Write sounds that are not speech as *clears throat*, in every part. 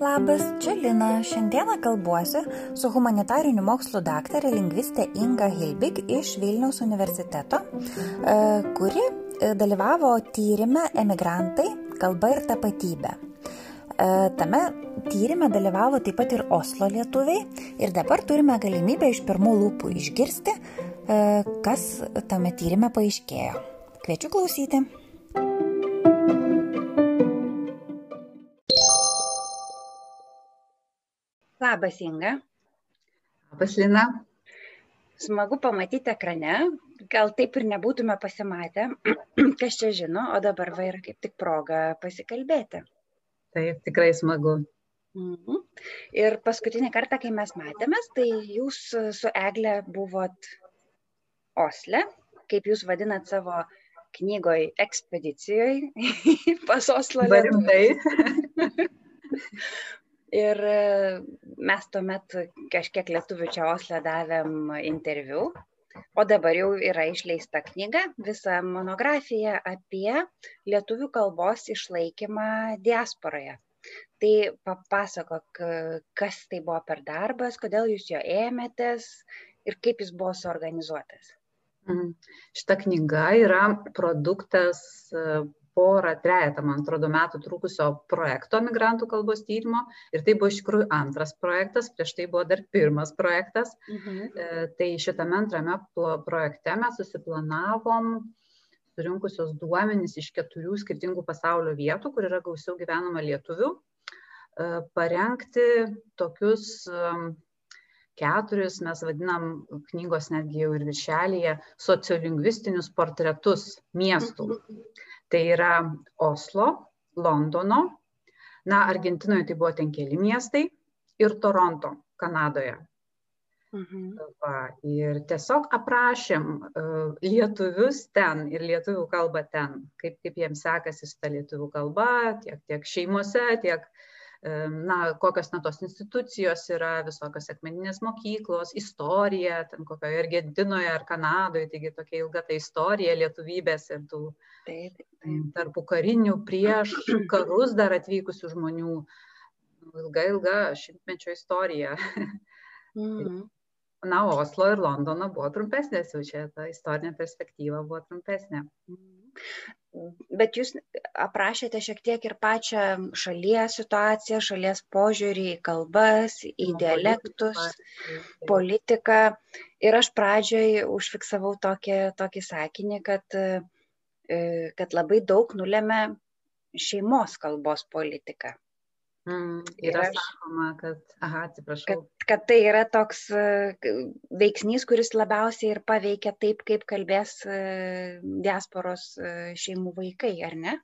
Labas, čia Lina. Šiandieną kalbuosi su humanitarinių mokslų daktarė lingvistė Inga Hilbig iš Vilniaus universiteto, e, kuri e, dalyvavo tyrimę Emigrantai - kalba ir tapatybė. E, tame tyrimė dalyvavo taip pat ir Oslo lietuviai ir dabar turime galimybę iš pirmų lūpų išgirsti, kas tame tyrimė paaiškėjo. Kviečiu klausyti. Labas, Inga. Labas, Lina. Smagu pamatyti ekrane. Gal taip ir nebūtume pasimatę, *clears throat* kas čia žino, o dabar va yra kaip tik proga pasikalbėti. Taip, tikrai smagu. Mhm. Ir paskutinį kartą, kai mes matėmės, tai jūs su Egle buvot Osle, kaip jūs vadinat savo knygoje ekspedicijoje *laughs* pas Oslo. Rimtai. *laughs* Ir e, mes tuomet kažkiek lietuvių čia Osle davėm interviu, o dabar jau yra išleista knyga, visa monografija apie lietuvių kalbos išlaikymą diasporoje. Tai papasakok, kas tai buvo per darbas, kodėl jūs jo ėmėtės ir kaip jis buvo suorganizuotas. Mhm. Šita knyga yra produktas porą, trejetą, man atrodo, metų trukusio projekto migrantų kalbos tyrimo. Ir tai buvo iš tikrųjų antras projektas, prieš tai buvo dar pirmas projektas. Mhm. E, tai šitame antrame projekte mes susiplanavom surinkusios duomenys iš keturių skirtingų pasaulio vietų, kur yra gausiau gyvenama lietuvių, e, parengti tokius keturis, mes vadinam knygos netgi jau ir viršelėje, sociolingvistinius portretus miestų. Tai yra Oslo, Londono, na, Argentinoje tai buvo ten keli miestai ir Toronto, Kanadoje. Mhm. Va, ir tiesiog aprašėm uh, lietuvius ten ir lietuvių kalbą ten, kaip, kaip jiems sekasi su ta lietuvių kalba, tiek, tiek šeimose, tiek na, kokios na tos institucijos yra, visokios akmeninės mokyklos, istorija, ten kokioje Argentinoje ar Kanadoje, taigi tokia ilga ta istorija lietuvybės ir tų tarpų karinių prieš karus dar atvykusių žmonių, ilga, ilga šimtmečio istorija. Mm. Na, Oslo ir Londono buvo trumpesnės, jau čia ta istorinė perspektyva buvo trumpesnė. Bet jūs aprašėte šiek tiek ir pačią šalies situaciją, šalies požiūrį į kalbas, į dialektus, politiką. Ir aš pradžioj užfiksavau tokį, tokį sakinį, kad, e, kad labai daug nulėmė šeimos kalbos politika. Mm, yra aš, sakoma, kad, aha, atsiprašau. Kad, kad tai yra toks uh, veiksnys, kuris labiausiai ir paveikia taip, kaip kalbės uh, diasporos uh, šeimų vaikai, ar ne?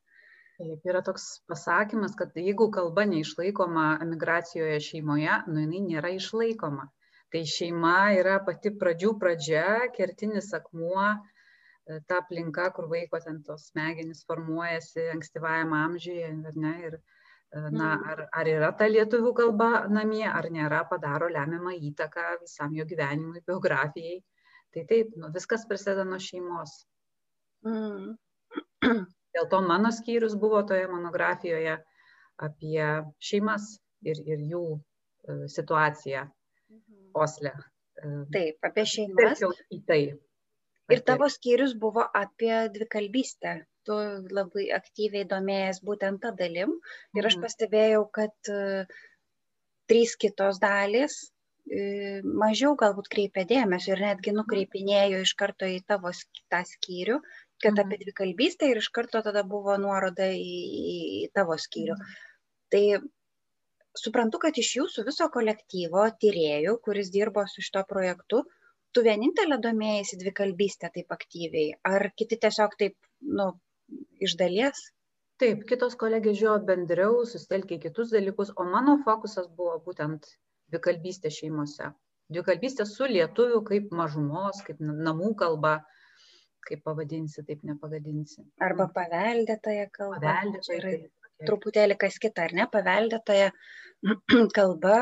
Taip, yra toks pasakymas, kad jeigu kalba neišlaikoma emigracijoje šeimoje, nu jinai nėra išlaikoma. Tai šeima yra pati pradžių pradžia, kertinis akmuo, ta aplinka, kur vaiko ten tos smegenys formuojasi ankstyvajam amžiuje, ar ne? Ir, na, mm. ar, ar yra ta lietuvių kalba namie, ar nėra, padaro lemiamą įtaką visam jo gyvenimui, biografijai. Tai taip, nu, viskas prasideda nuo šeimos. Mm. *clears throat* Dėl to mano skyrius buvo toje monografijoje apie šeimas ir, ir jų uh, situaciją mhm. Osle. Uh, taip, apie šeimas. Į tai. Ir tavo skyrius buvo apie dvikalbystę. Tu labai aktyviai domėjęs būtent tą dalim. Ir aš mhm. pastebėjau, kad uh, trys kitos dalys uh, mažiau galbūt kreipia dėmesio ir netgi nukreipinėjo iš karto į tavo tą skyrių, kad mhm. apie dvikalbystę ir iš karto tada buvo nuoroda į, į tavo skyrių. Mhm. Tai suprantu, kad iš jūsų viso kolektyvo tyriejų, kuris dirbo su šito projektu, tu vienintelė domėjaisi dvikalbystę taip aktyviai, ar kiti tiesiog taip, nu, iš dalies? Taip, kitos kolegės žiūrėjo bendriau, sustelkė kitus dalykus, o mano fokusas buvo būtent dvikalbystė šeimose. Dvikalbystė su lietuviu kaip mažumos, kaip namų kalba, kaip pavadinsi, taip nepagadinsi. Arba paveldėtoje kalba. Paveldėtoje. Yra truputėlį kas kita, ar ne? Paveldėtoje *clears throat* kalba,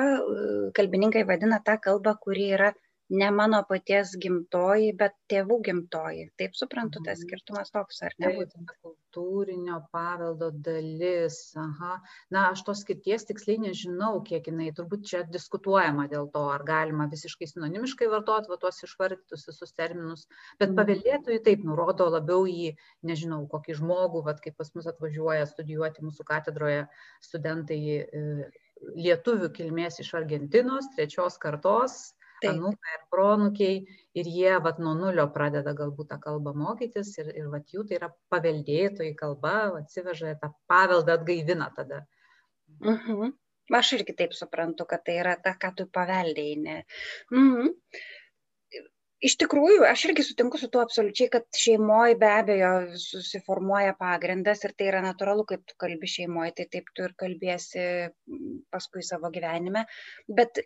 kalbininkai vadina tą kalbą, kuri yra ne mano paties gimtoji, bet tėvų gimtoji. Taip suprantu, tas mhm. skirtumas toks, ar ne? Būtent kultūrinio paveldo dalis. Aha. Na, aš tos skirties tiksliai nežinau, kiek jinai, turbūt čia diskutuojama dėl to, ar galima visiškai sinonimiškai vartoti va, tuos išvardytus visus terminus, bet mhm. paveldėtojai taip nurodo labiau į, nežinau, kokį žmogų, va, kaip pas mus atvažiuoja studijuoti mūsų katedroje studentai e, lietuvių kilmės iš Argentinos, trečios kartos, anūkai ir pronukiai, ir jie vat, nuo nulio pradeda galbūt tą kalbą mokytis ir, ir vat, jų tai yra paveldėtojai kalba, atsiveža tą paveldą atgaivina tada. Uh -huh. Aš irgi taip suprantu, kad tai yra ta, ką tu paveldėjai. Ne? Uh -huh iš tikrųjų aš irgi sutinku su tuo absoliučiai kad šeimoj be abejo susiformuoja pagrindas ir tai yra natūralu kaip tu kalbi šeimoj tai taip tu ir kalbiesi paskui savo gyvenime bet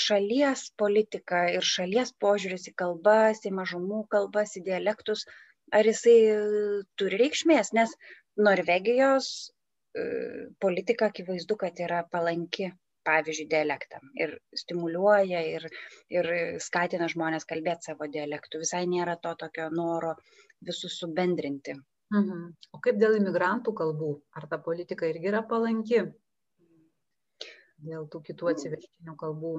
šalies politika ir šalies požiūris į kalbas į mažumų kalbas į dialektus ar jisai turi reikšmės nes norvegijos e, politika akivaizdu kad yra palanki pavyzdžiui dialektam ir stimuliuoja ir, ir skatina žmonės kalbėti savo dialektų. Visai nėra to tokio noro visus subendrinti. Mhm. O kaip dėl imigrantų kalbų? Ar ta politika irgi yra palanki? Dėl tų kitų atsivežtinių kalbų,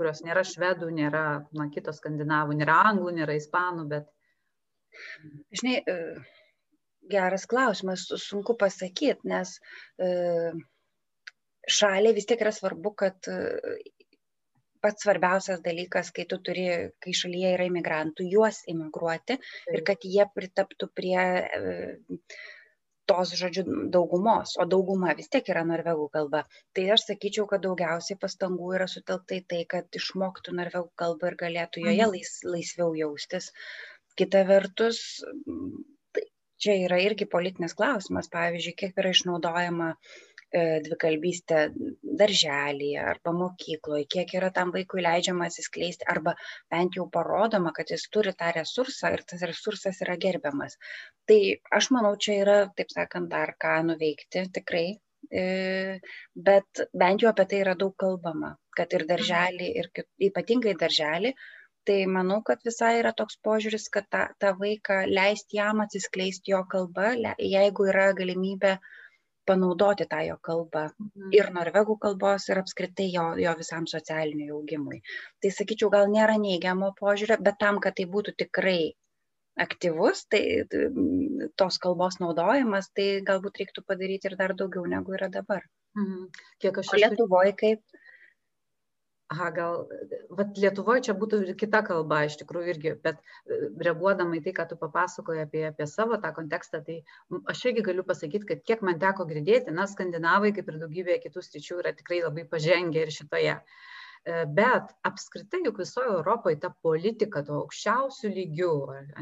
kurios nėra švedų, nėra na, kitos skandinavų, nėra anglų, nėra ispanų, bet. Žinai, e, geras klausimas, sunku pasakyti, nes e, šaliai vis tiek yra svarbu, kad e, pats svarbiausias dalykas, kai tu turi, kai šalyje yra imigrantų, juos imigruoti ir kad jie pritaptų prie tos, žodžiu, daugumos, o dauguma vis tiek yra norvegų kalba. Tai aš sakyčiau, kad daugiausiai pastangų yra sutelkta į tai, kad išmoktų norvegų kalbą ir galėtų joje mhm. lais, laisviau jaustis. Kita vertus, tai čia yra irgi politinis klausimas, pavyzdžiui, kiek yra išnaudojama dvikalbystę darželyje arba mokykloje, kiek yra tam vaikui leidžiama atsiskleisti arba bent jau parodoma, kad jis turi tą resursą ir tas resursas yra gerbiamas. Tai aš manau, čia yra, taip sakant, dar ką nuveikti tikrai, e, bet bent jau apie tai yra daug kalbama, kad ir darželį, ir ypatingai darželį, tai manau, kad visai yra toks požiūris, kad tą, tą vaiką leisti jam atsiskleisti jo kalbą, jeigu yra galimybė uh, panaudoti tą jo kalbą mhm. ir norvegų kalbos ir apskritai jo, jo visam socialiniui augimui. Tai sakyčiau, gal nėra neigiamo požiūrio, bet tam, kad tai būtų tikrai aktyvus, tai tos kalbos naudojimas, tai galbūt reiktų padaryti ir dar daugiau negu yra dabar. Mhm. Kiek aš o Lietuvoje kaip? Aha gal vat lietuvoj čia būtų ir kita kalba iš tikrųjų irgi bet e, reaguodama į tai ką tu papasakojai apie apie savo tą kontekstą tai aš irgi galiu pasakyt kad kiek man teko girdėti na skandinavai kaip ir daugybėje kitų sričių yra tikrai labai pažengę ir šitoje. E, bet apskritai juk visoje Europoje ta politika to aukščiausių lygių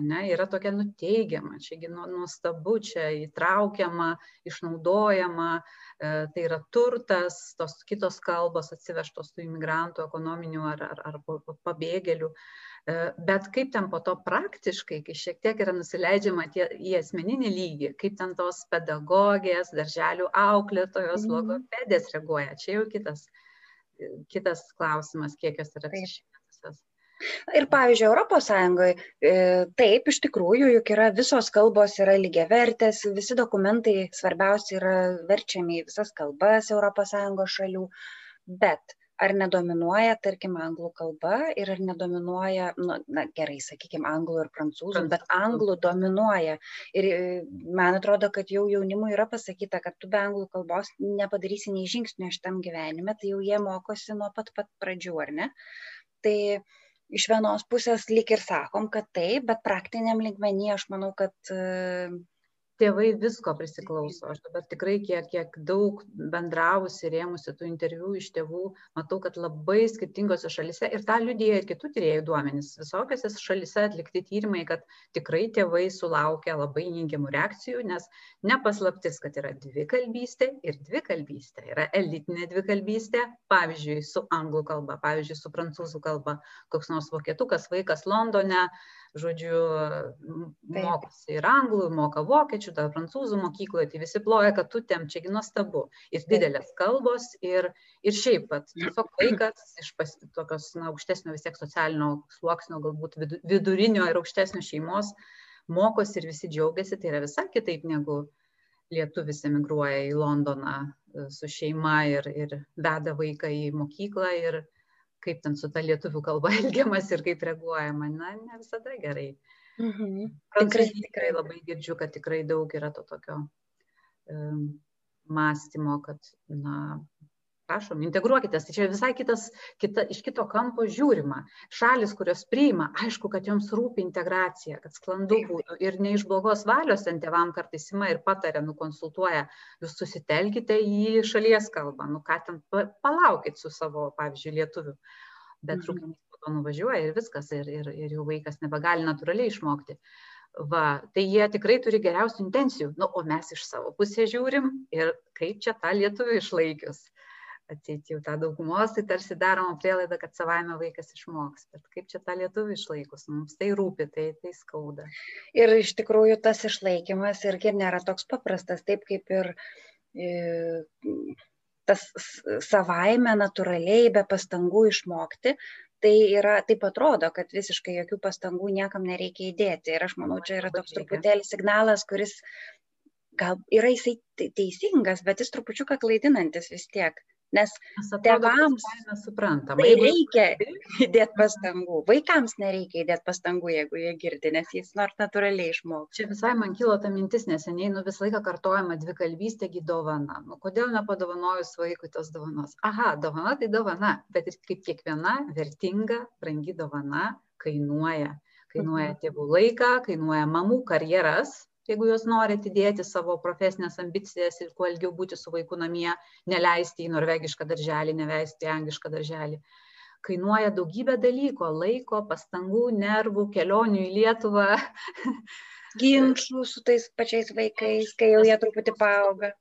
ne, yra tokia nuteigiama, čiagi nu, nuostabu, čia įtraukiama, išnaudojama, e, tai yra turtas, tos kitos kalbos atsivežtos tų imigrantų, ekonominių ar, ar, ar pabėgėlių. E, bet kaip ten po to praktiškai, kai šiek tiek yra nusileidžiama tie, į asmeninį lygį, kaip ten tos pedagogės, darželių auklėtojos, mhm. logopedės reaguoja, čia jau kitas kitas klausimas, kiek jos yra apsišvietusios. Ir pavyzdžiui, Europos Sąjungoje taip, iš tikrųjų, juk yra visos kalbos yra lygiavertės, visi dokumentai svarbiausia yra verčiami į visas kalbas Sąjungos šalių, bet ar nedominuoja, tarkim, anglų kalba ir ar nedominuoja, nu, na gerai, sakykime, anglų ir prancūzų, bet anglų dominuoja. Ir e, man atrodo, kad jau jaunimui yra pasakyta, kad tu be anglų kalbos nepadarysi nei žingsnio šitam gyvenime, tai jau jie mokosi nuo pat pat pradžių, ar ne? Tai iš vienos pusės lik ir sakom, kad taip, bet praktiniam lygmenį aš manau, kad tėvai visko prisiklauso. Aš dabar tikrai kiek, kiek daug bendravusi, rėmusi tų interviu iš tėvų, matau, kad labai skirtingose šalise ir tą liudija ir kitų tyriejų duomenys. Visokiose šalise atlikti tyrimai, kad tikrai tėvai sulaukia labai neigiamų reakcijų, nes nepaslaptis, kad yra dvikalbystė ir dvikalbystė. Yra elitinė dvikalbystė, pavyzdžiui, su anglų kalba, pavyzdžiui, su prancūzų kalba. Koks nors vokietukas vaikas Londone žodžiu, mokosi ir anglų, moka vokiečių, dar prancūzų mokykloje, tai visi ploja, kad tu tem čiagi nuostabu. Ir didelės kalbos, ir, ir šiaip pat, tiesiog vaikas iš pas, tokios na, aukštesnio vis tiek socialinio sluoksnio, galbūt vidurinio ir aukštesnio šeimos, mokosi ir visi džiaugiasi, tai yra visai kitaip negu lietuvis emigruoja į Londoną e, su šeima ir, ir veda vaiką į mokyklą ir, kaip ten su ta lietuvių kalba *laughs* elgiamas ir kaip reaguojama, na, ne visada gerai. Mhm. Tikrai, tikrai labai girdžiu, kad tikrai daug yra to tokio um, mąstymo, kad, na, prašom, integruokitės. Tai čia visai kitas, kita, iš kito kampo žiūrima. Šalis, kurios priima, aišku, kad joms rūpi integracija, kad sklandu būtų. Ir ne iš blogos valios ten tėvam kartais ima ir patarė, nukonsultuoja, jūs susitelkite į šalies kalbą, nu ką ten palaukit su savo, pavyzdžiui, lietuviu. Bet mhm. po to nuvažiuoja ir viskas, ir, ir, ir jų vaikas nebegali natūraliai išmokti. Va, tai jie tikrai turi geriausių intencijų, nu, o mes iš savo pusės žiūrim ir kaip čia tą lietuvį išlaikius atseit jau tą daugumos, tai tarsi daroma prielaida, kad savaime vaikas išmoks. Bet kaip čia tą lietuvį išlaikus, mums tai rūpi, tai, tai skauda. Ir iš tikrųjų tas išlaikymas irgi nėra toks paprastas, taip kaip ir e, tas savaime natūraliai be pastangų išmokti. Tai yra, taip atrodo, kad visiškai jokių pastangų niekam nereikia įdėti. Ir aš manau, čia yra toks truputėlį signalas, kuris gal yra jisai teisingas, bet jis trupučiuką klaidinantis vis tiek. Nes tėvams. Tai reikia įdėti pastangų. Vaikams nereikia įdėti pastangų, jeigu jie girdi, nes jis nors natūraliai išmoko. Čia visai man kilo ta mintis, neseniai nu, visą laiką kartojama dvikalbystėgi dovana. Nu, kodėl nepadovanojus vaikui tos dovanos? Aha, dovana tai dovana, bet ir kaip kiekviena vertinga, brangi dovana kainuoja. Kainuoja mhm. tėvų laiką, kainuoja mamų karjeras, jeigu jos nori atidėti savo profesines ambicijas ir kuo ilgiau būti su vaiku namie, neleisti į norvegišką darželį, neleisti į anglišką darželį. Kainuoja daugybę dalykų - laiko, pastangų, nervų, kelionių į Lietuvą. *laughs* ginčių su tais pačiais vaikais, kai jau jie truputį paauga.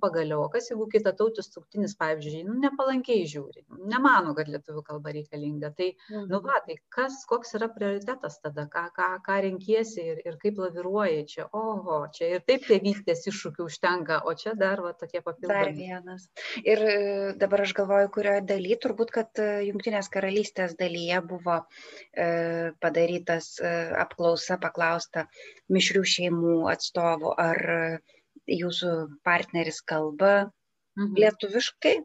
Pagaliau, kas jeigu kita tautis suktinis, pavyzdžiui, nu, nepalankiai žiūri, nemano, kad lietuvių kalba reikalinga. Tai, mhm. nu va, tai kas, koks yra prioritetas tada, ką, ką, ką renkiesi ir, ir kaip laviruoji čia, oho, čia ir taip tėvystės iššūkių užtenka, o čia dar va tokie papildomi. Dar vienas. Ir e, dabar aš galvoju, kurioje dalyje, turbūt, kad e, Junktinės karalystės dalyje buvo e, padarytas e, apklausa, paklausta mišrių šeimų atstovų, ar jūsų partneris kalba mhm. lietuviškai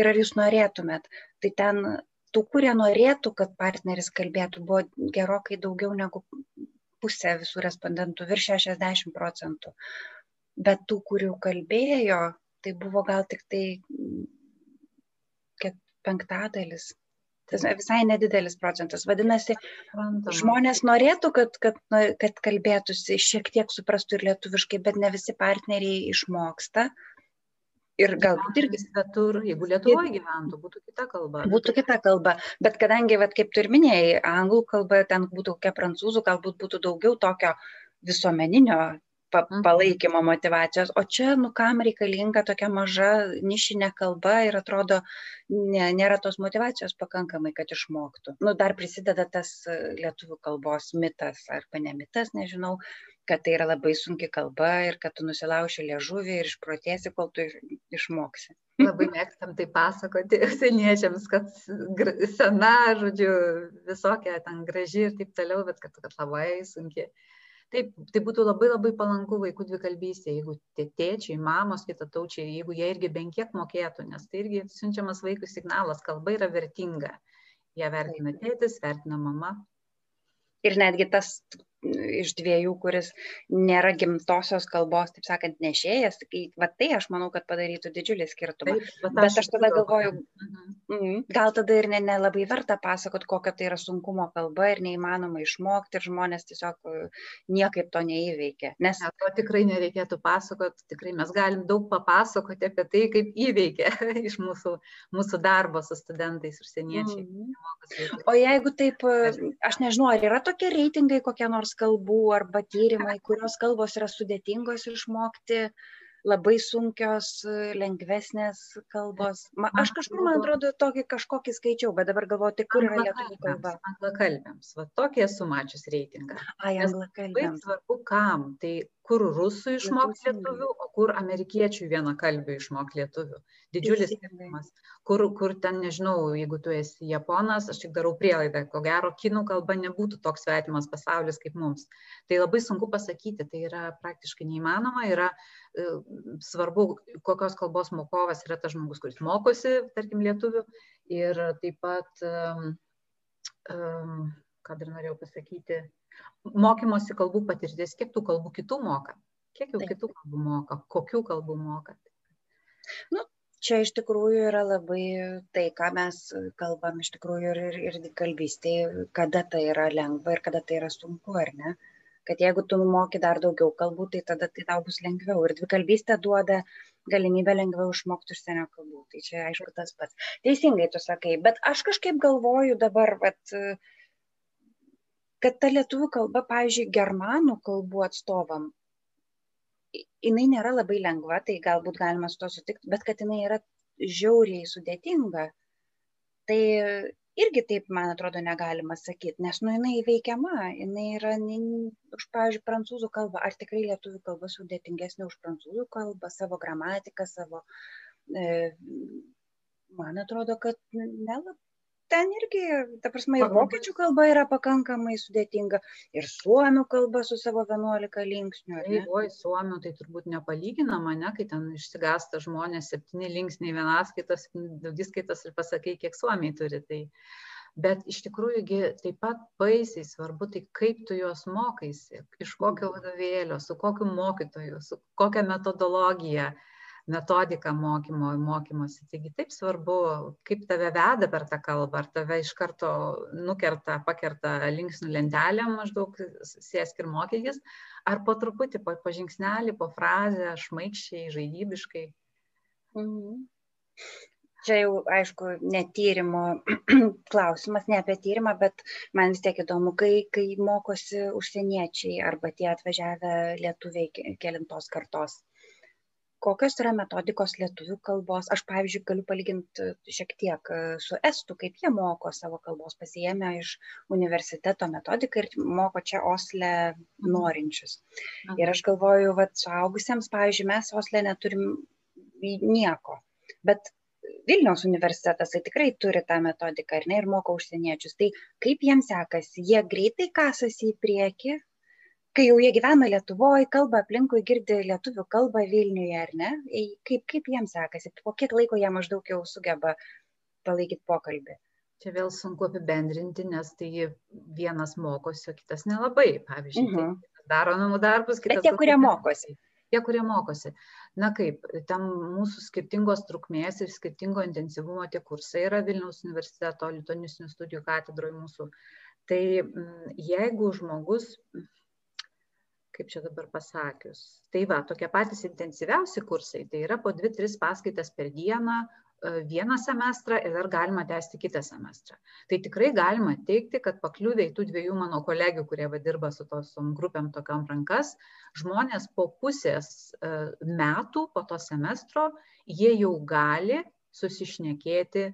ir ar jūs norėtumėt. Tai ten tų, kurie norėtų, kad partneris kalbėtų, buvo gerokai daugiau negu pusė visų respondentų, virš 60 procentų. Bet tų, kurių kalbėjo, tai buvo gal tik tai penktadalis visai nedidelis procentas. Vadinasi, žmonės norėtų, kad, kad, kad kalbėtųsi, šiek tiek suprastų ir lietuviškai, bet ne visi partneriai išmoksta. Ir galbūt irgi svetur, jeigu Lietuvoje gyventų, būtų kita kalba. Būtų kita kalba, bet kadangi, vat, kaip tu ir minėjai, anglų kalba, ten būtų kokia prancūzų, galbūt būtų daugiau tokio visuomeninio pa, mhm. palaikymo motivacijos, o čia, nu, kam reikalinga tokia maža nišinė kalba ir atrodo, ne, nėra tos motivacijos pakankamai, kad išmoktų. Nu, dar prisideda tas e, lietuvių kalbos mitas, arba ne mitas, nežinau, kad tai yra labai sunki kalba ir kad tu nusilauši liežuvį ir išprotėsi, kol tu išmoksi. *laughs* Labai mėgstam tai pasakoti seniečiams, kad sena, žodžiu, visokia ten graži ir taip toliau, bet kad, kad labai sunki taip tai būtų labai labai palanku vaikų dvikalbystė jeigu tie tėčiai mamos kitataučiai jeigu jie irgi bent kiek mokėtų nes tai irgi siunčiamas vaikui signalas kalba yra vertinga. Ją vertina tėtis vertina mama. Ir netgi tas iš dviejų, kuris nėra gimtosios kalbos, taip sakant, nešėjas, tai va tai aš manau, kad padarytų didžiulį skirtumą. Taip, bet, bet aš, tada galvoju, mhm. gal tada ir nelabai ne, ne verta pasakot, kokia tai yra sunkumo kalba ir neįmanoma išmokti ir žmonės tiesiog e, niekaip to neįveikia. Nes... Ja, to tikrai nereikėtų pasakot, tikrai mes galim daug papasakoti apie tai, kaip įveikia *laughs* iš mūsų, mūsų darbo su studentais užsieniečiai. Mhm. O jeigu taip, e, aš nežinau, ar yra tokie reitingai kokie nors kalbų arba tyrimai, kurios kalbos yra sudėtingos išmokti, labai sunkios, lengvesnės kalbos. Ma, aš kažkur, man atrodo, tokį kažkokį skaičiau, bet dabar galvoju, tai kur yra lietuvių kalba. Anglakalbėms, va tokį esu mačius reitingą. Ai, anglakalbėms. Svarbu kam, tai kur rusų išmokti lietuvių, o kur amerikiečių vieną kalbą išmokti lietuvių. Didžiulis skirtumas. Kur, kur ten, nežinau, jeigu tu esi japonas, aš tik darau prielaidą, ko gero, kinų kalba nebūtų toks svetimas pasaulis kaip mums. Tai labai sunku pasakyti, tai yra praktiškai neįmanoma, yra e, svarbu, kokios kalbos mokovas yra tas žmogus, kuris mokosi, tarkim, lietuvių. Ir taip pat, um, um, ką dar norėjau pasakyti, mokymosi kalbų patirties, kiek tų kalbų kitų moka, kiek jau Taip. kitų kalbų moka, kokių kalbų moka. Nu, čia iš tikrųjų yra labai tai, ką mes kalbam iš tikrųjų ir, ir, ir kalbystėje, kada tai yra lengva ir kada tai yra sunku, ar ne? Kad jeigu tu moki dar daugiau kalbų, tai tada tai tau bus lengviau. Ir dvikalbystė duoda galimybę lengviau išmokti užsienio kalbų. Tai čia aišku tas pats. Teisingai tu sakai, bet aš kažkaip galvoju dabar, vat, kad ta lietuvių kalba, pavyzdžiui, germanų kalbų atstovam, jinai nėra labai lengva, tai galbūt galima su to sutikti, bet kad jinai yra žiauriai sudėtinga, tai irgi taip, man atrodo, negalima sakyti, nes, nu, jinai įveikiama, jinai yra, ne, už, pavyzdžiui, prancūzų kalbą, ar tikrai lietuvių kalba sudėtingesnė už prancūzų kalbą, savo gramatiką, savo, e, man atrodo, kad nelabai ten irgi, ta prasme, ir vokiečių kalba yra pakankamai sudėtinga, ir suomių kalba su savo 11 linksnių. Oi, suomių tai turbūt nepalyginama, ne, kai ten išsigasta žmonės septyni linksniai vienaskaitas, daugiskaitas ir pasakai, kiek suomiai turi. Tai... Bet iš tikrųjų taip pat baisiai svarbu, tai kaip tu juos mokaisi, iš kokio vadovėlio, su kokiu mokytoju, su kokia metodologija. Uh, metodiką mokymo, mokymosi. Taigi taip svarbu, kaip tave veda per tą kalbą, ar tave iš karto nukerta, pakerta linksnių lentelę, maždaug sėsk ir mokykis, ar po truputį, po, po žingsnelį, po frazę, šmaikščiai, žaidybiškai. Mhm. Čia jau, aišku, netyrimo *clears throat* klausimas, ne apie tyrimą, bet man vis tiek įdomu, kai, kai mokosi užsieniečiai arba tie atvažiavę lietuviai kelintos kartos kokios yra metodikos lietuvių kalbos. Aš, pavyzdžiui, galiu palyginti šiek tiek e, su estų, kaip jie moko savo kalbos, pasijėmę iš universiteto metodiką ir moko čia Osle norinčius. Ir aš galvoju, kad suaugusiems, pavyzdžiui, mes Osle neturim nieko. Bet Vilniaus universitetas tai tikrai turi tą metodiką ir, ne, ir moko užsieniečius. Tai kaip jiems sekasi? Jie greitai kasasi į priekį, kai jau jie gyvena Lietuvoje, kalba aplinkui, girdi lietuvių kalbą Vilniuje, ar ne? Kaip, kaip jiems sekasi, po kiek laiko jie maždaug jau sugeba palaikyti pokalbį? Čia vėl sunku apibendrinti, nes tai vienas mokosi, o kitas nelabai. Pavyzdžiui, -huh. tai daro namų darbus, kitas. Bet tie, kurie mokosi. Tie, kurie mokosi. Na kaip, tam mūsų skirtingos trukmės ir skirtingo intensyvumo tie kursai yra Vilniaus universiteto lituanistinių studijų katedroje mūsų. Tai jeigu žmogus kaip čia dabar pasakius. Tai va, tokie patys intensyviausi kursai, tai yra po 2-3 paskaitas per dieną, e, vieną semestrą ir dar galima tęsti kitą semestrą. Tai tikrai galima teikti, kad pakliuvę į tų dviejų mano kolegių, kurie va dirba su tosom grupėm tokiam rankas, žmonės po pusės e, metų, po to semestro, jie jau gali susišnekėti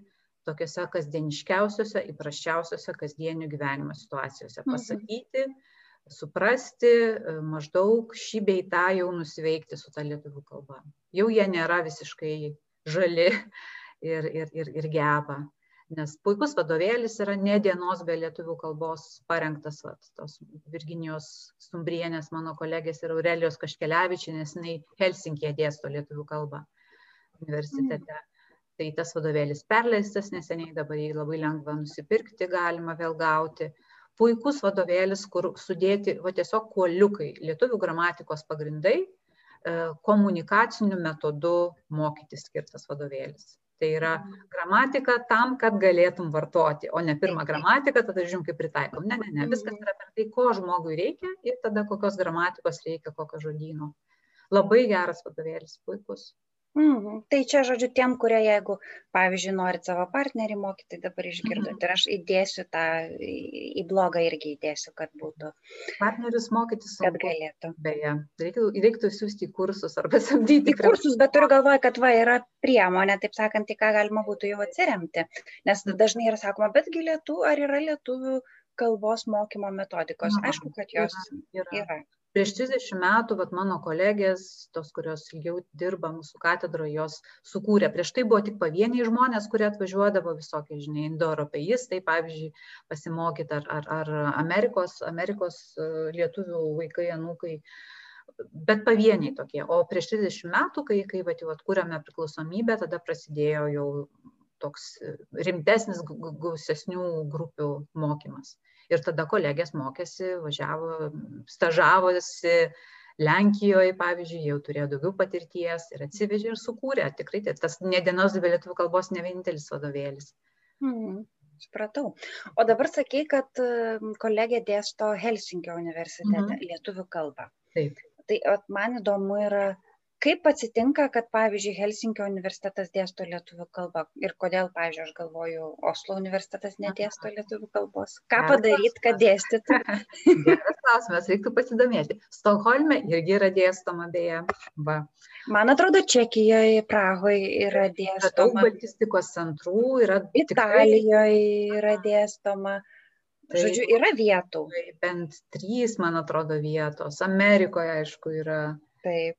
tokiuose kasdieniškiausiuose, įprasčiausiuose kasdienio gyvenimo situacijose. Mhm. Pasakyti, mhm suprasti, e, maždaug šį bei tą jau nusiveikti su ta lietuvių kalba. Jau jie nėra visiškai žali ir, ir, ir, ir geba. Nes puikus vadovėlis yra ne dienos be lietuvių kalbos parengtas, vat, tos Virginijos Stumbrienės, mano kolegės ir Aurelijos Kaškelevičinės, jinai Helsinkije dėsto lietuvių kalbą universitete. Mm. Tai tas vadovėlis perleistas neseniai, dabar jį labai lengva nusipirkti, galima vėl gauti. Uh, puikus vadovėlis, kur sudėti va, tiesiog kuoliukai, lietuvių gramatikos pagrindai, e, komunikaciniu metodu mokyti skirtas vadovėlis. Tai yra gramatika tam, kad galėtum vartoti, o ne pirmą gramatiką, tada žiūrim, kaip pritaikom. Ne, ne, ne, viskas yra per tai, ko žmogui reikia ir tada kokios gramatikos reikia, kokio žodyno. Labai geras vadovėlis, puikus. Mhm. Tai čia, žodžiu, tiem, kurie, jeigu, pavyzdžiui, norit savo partnerį mokyti, tai dabar išgirdot. Mhm. Ir aš įdėsiu tą į blogą irgi įdėsiu, kad būtų. Partnerius mokytis. Kad galėtų. Beje, reiktų, reiktų siūsti į kursus arba samdyti. Į kursus, bet turiu galvoje, kad va yra priemonė, taip sakant, į ką galima būtų jau atsiremti. Nes dažnai yra sakoma, betgi lietų, ar yra lietuvių kalbos mokymo metodikos. Aišku, kad jos yra. yra prieš trisdešimt metų vat mano kolegės tos kurios ilgiau dirba mūsų katedroj jos sukūrė. Prieš tai buvo tik pavieniai žmonės kurie atvažiuodavo visokie žinai indoeuropeistai pavyzdžiui pasimokyt ar ar ar amerikos amerikos e, lietuvių vaikai anūkai. Bet pavieniai tokie. O prieš trisdešimt metų kai kai vat jau atkūrėm nepriklausomybę tada prasidėjo jau toks rimtesnis gausesnių grupių mokymas ir tada kolegės mokėsi, važiavo, stažavosi Lenkijoje, pavyzdžiui, jau turėjo daugiau patirties ir atsivežė ir sukūrė. Tikrai tai tas nedienos be lietuvių kalbos ne vienintelis vadovėlis. Hmm. Supratau. O dabar sakai, kad kolegė dėsto Helsinkio universitete mhm. lietuvių kalbą. Taip. Tai man įdomu yra, kaip atsitinka kad pavyzdžiui helsinkio universitetas dėsto lietuvių kalbą ir kodėl pavyzdžiui aš galvoju oslo universitetas nedėsto lietuvių kalbos ką padaryt kad dėstytų *laughs* geras klausimas reiktų pasidomėti stokholme irgi yra dėstoma beje va man atrodo čekijoj prahoj yra dėstoma daug baltistikos centrų yra italijoj yra dėstoma Taip, Žodžiu, yra vietų. Bent trys, man atrodo, vietos. Amerikoje, aišku, yra. Taip.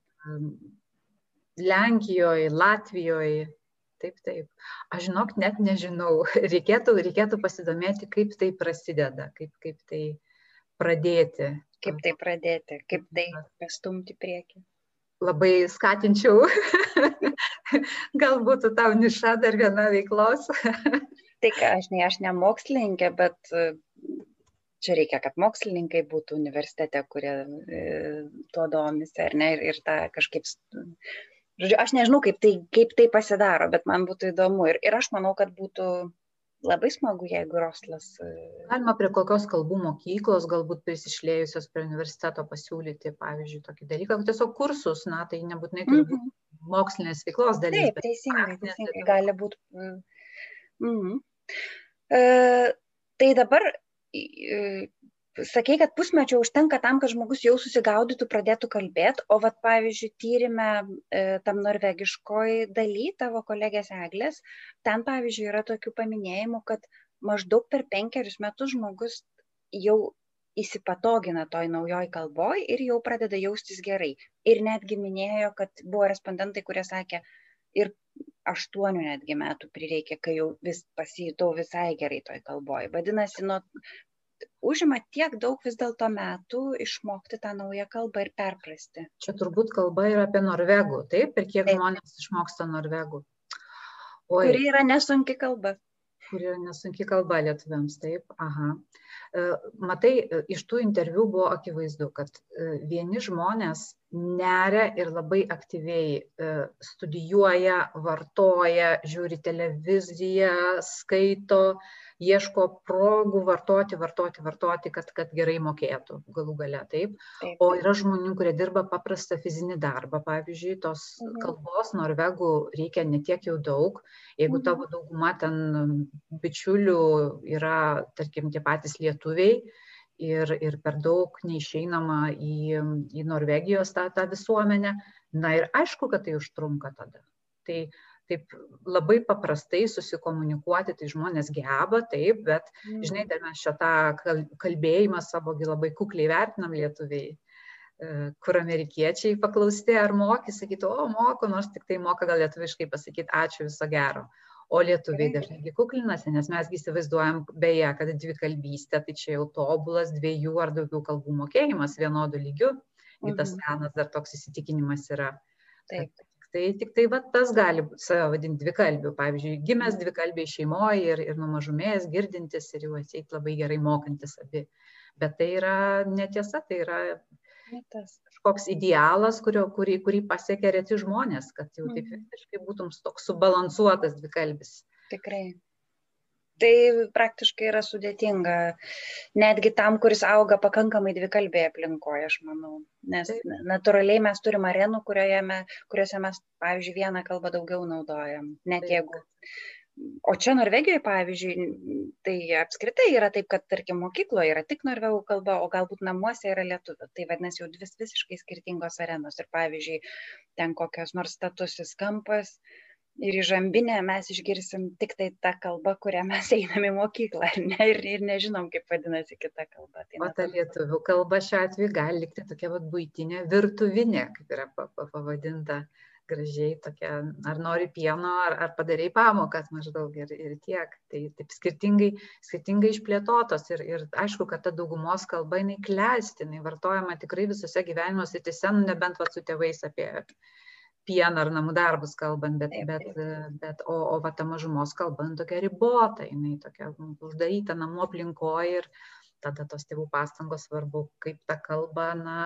Lenkijoje, Latvijoje. Taip, taip. Aš žinok, net nežinau. *laughs* Reikėtų, reikėtų pasidomėti, kaip tai prasideda, kaip, kaip tai pradėti. Kaip tai pradėti, kaip tai pastumti prieki. Labai skatinčiau. *laughs* Galbūt tau niša dar viena veiklos. *laughs* tai ką, aš ne, aš ne mokslininkė, bet čia reikia, kad mokslininkai būtų universitete, kurie e, tuo domisi, ar ne, ir, ir tą kažkaip, žodžiu, aš nežinau, kaip tai, kaip tai pasidaro, bet man būtų įdomu ir, ir aš manau, kad būtų labai smagu, jeigu Roslas. E, Galima prie kokios kalbų mokyklos, galbūt prisišlėjusios prie universiteto pasiūlyti, pavyzdžiui, tokį dalyką, tiesiog kursus, na, tai nebūtinai mm -hmm. mokslinės veiklos dalis. Taip, teisingai, teisingai, gali būti. Mm -hmm. e, tai dabar sakei, kad pusmečio užtenka tam, kad žmogus jau susigaudytų, pradėtų kalbėti, o vat pavyzdžiui, tyrimė e, tam norvegiškoj daly tavo kolegės Eglės, ten pavyzdžiui yra tokių paminėjimų, kad maždaug per penkerius metus žmogus jau įsipatogina toj naujoj kalboj ir jau pradeda jaustis gerai. Ir netgi minėjo, kad buvo respondentai, kurie sakė, ir aštuonių netgi metų prireikė, kai jau vis pasijutau visai gerai toj kalboj. Vadinasi, nuo, užima tiek daug vis dėlto metų išmokti tą naują kalbą ir perprasti. Čia turbūt kalba yra apie norvegų, taip? Ir kiek taip. žmonės išmoksta norvegų? Oi. Kuri yra nesunki kalba. Kuri yra nesunki kalba lietuviams, taip. Aha. E, matai, e, iš tų interviu buvo akivaizdu, kad e, vieni žmonės neria ir labai aktyviai studijuoja, vartoja, žiūri televiziją, skaito, ieško progų vartoti, vartoti, vartoti, kad, kad gerai mokėtų galų gale, taip. taip. O yra žmonių, kurie dirba paprastą fizinį darbą, pavyzdžiui, tos mhm. kalbos norvegų reikia netiek jau daug. Jeigu mhm. tavo dauguma ten bičiulių yra, tarkim, tie patys lietuviai, ir, ir per daug neišeinama į, į Norvegijos tą, tą visuomenę. Na ir aišku, kad tai užtrunka tada. Tai taip labai paprastai susikomunikuoti, tai žmonės geba, taip, bet, mm. žinai, dar mes šitą kalbėjimą savogi labai kukliai vertinam lietuviai e, kur amerikiečiai paklausti, ar moki, sakytų, o moku, nors tik tai moka gal lietuviškai pasakyti ačiū viso gero o lietuviai dažnai kuklinasi, nes mes įsivaizduojam beje, kad dvikalbystė tai čia jau tobulas dviejų ar daugiau kalbų mokėjimas vienodų lygių. Mhm. Tas senas dar toks įsitikinimas yra. Taip. Tai tik tai va, tas gali save vadinti dvikalbiu. Pavyzdžiui, gimęs dvikalbiai šeimoje ir, ir nuo mažumės girdintis ir jau atseit labai gerai mokantis abi. Bet tai yra netiesa, tai yra tas kažkoks idealas, kurio, kurį, kurį pasiekia reti žmonės, kad jau taip visiškai mhm. būtum toks subalansuotas dvikalbis. Tikrai. Tai praktiškai yra sudėtinga netgi tam, kuris auga pakankamai dvikalbėje aplinkoje, aš manau. Nes natūraliai mes turim arenų, me, kuriuose mes, pavyzdžiui, vieną kalbą daugiau naudojam. Net jeigu. O čia Norvegijoje, pavyzdžiui, tai apskritai yra taip, kad, tarkim, mokykloje yra tik norvegų kalba, o galbūt namuose yra lietuvių. Tai vadinasi jau dvi visiškai skirtingos arenos. Ir, pavyzdžiui, ten kokios nors statusis kampas, uh, ir įžambinę mes išgirsim tik tai tą kalbą, kurią mes *laughs* einam į mokyklą ne, ir, ir nežinom, kaip vadinasi kita kalba. Tai o ta lietuvių kalba šiuo atveju gali likti tokia vat, būtinė virtuvinė, kaip yra pavadinta gražiai tokia, ar nori pieno, ar, ar padarai pamokas maždaug ir, ir tiek. Tai taip skirtingai, skirtingai išplėtotos ir, ir aišku, kad ta daugumos kalba jinai klesti, jinai vartojama tikrai visose gyvenimo sritise, nu, nebent va su tėvais apie pieną ar namų darbus kalbant, bet, bet, bet o, o va ta mažumos kalba nu, tokia ribota, jinai tokia uždaryta namų aplinkoje ir tada tos tėvų pastangos svarbu, kaip tą kalbą, na,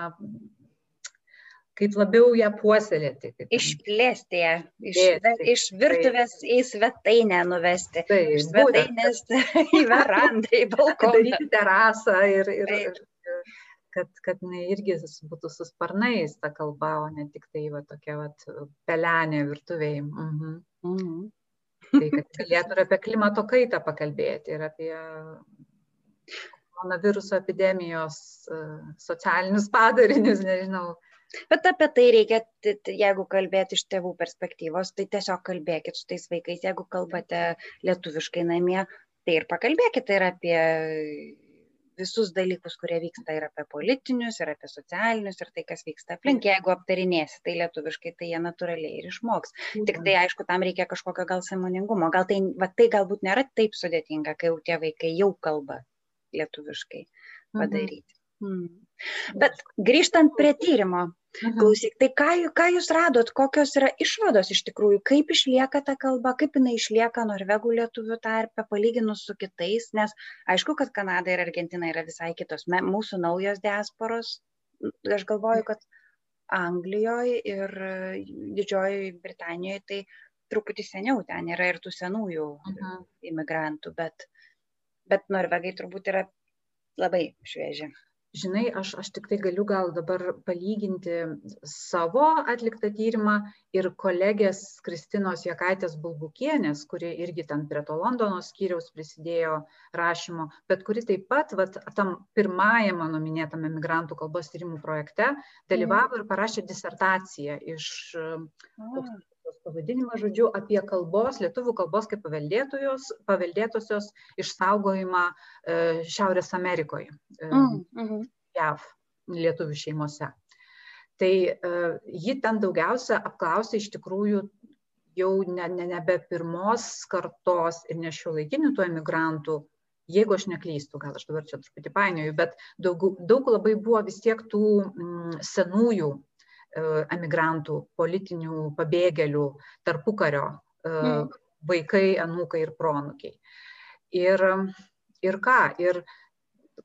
kaip labiau ją puoselėti. Kaip... Išplėsti ją, iš, Plėsti, iš virtuvės tai, į svetainę nuvesti. Tai, iš svetainės *laughs* į verandą, į *laughs* balkoną. Daryti terasą ir, ir, ir kad, kad jinai irgi būtų su sparnais ta kalba, o ne tik tai va, tokia va, pelenė virtuviai. Mhm. Mhm. Tai kad galėtų ir apie klimato kaitą pakalbėti, ir apie koronaviruso epidemijos e, socialinius padarinius, nežinau. Bet apie tai reikia, jeigu kalbėti iš tėvų perspektyvos, tai tiesiog kalbėkit su tais vaikais, jeigu kalbate lietuviškai namie, tai ir pakalbėkite ir apie visus dalykus, kurie vyksta ir apie politinius, ir apie socialinius, ir tai, kas vyksta aplink. Jeigu aptarinėsi tai lietuviškai, tai jie natūraliai ir išmoks. Mhm. Tik tai, aišku, tam reikia kažkokio gal samoningumo. Gal tai, va, tai galbūt nėra taip sudėtinga, kai jau tie vaikai jau kalba lietuviškai mhm. padaryti. Mhm. Bet grįžtant prie tyrimo, Mhm. Klausyk, tai ką, ką jūs radot, kokios yra išvados iš tikrųjų, kaip išlieka ta kalba, kaip jinai išlieka norvegų lietuvių tarpe, palyginus su kitais, nes aišku, kad Kanada ir Argentina yra visai kitos. Mūsų naujos diasporos, aš galvoju, kad Anglijoje ir Didžiojoje Britanijoje tai truputį seniau ten yra ir tų senųjų mhm. imigrantų, bet, bet norvegai turbūt yra labai švieži žinai aš aš tiktai galiu gal dabar palyginti savo atliktą tyrimą ir kolegės kristinos jakaitės bulbukienės kuri irgi ten prie to londono skyriaus prisidėjo rašymo bet kuri taip pat vat tam pirmajam mano minėtam emigrantų kalbos tyrimų projekte dalyvavo ir parašė disertaciją iš koks pavadinimas, žodžiu, apie kalbos, lietuvių kalbos kaip paveldėtosios išsaugojimą e, Šiaurės Amerikoje, e, mm, mm. JAV lietuvių šeimose. Tai e, ji ten daugiausia apklausė iš tikrųjų jau ne, ne, nebe pirmos kartos ir ne šio laikinių tų emigrantų, jeigu aš neklystu, gal aš dabar čia truputį painioju, bet daug, daug labai buvo vis tiek tų mm, senųjų emigrantų, politinių pabėgėlių, tarpukario mm. vaikai, anūkai ir pronukiai. Ir, ir ką? Ir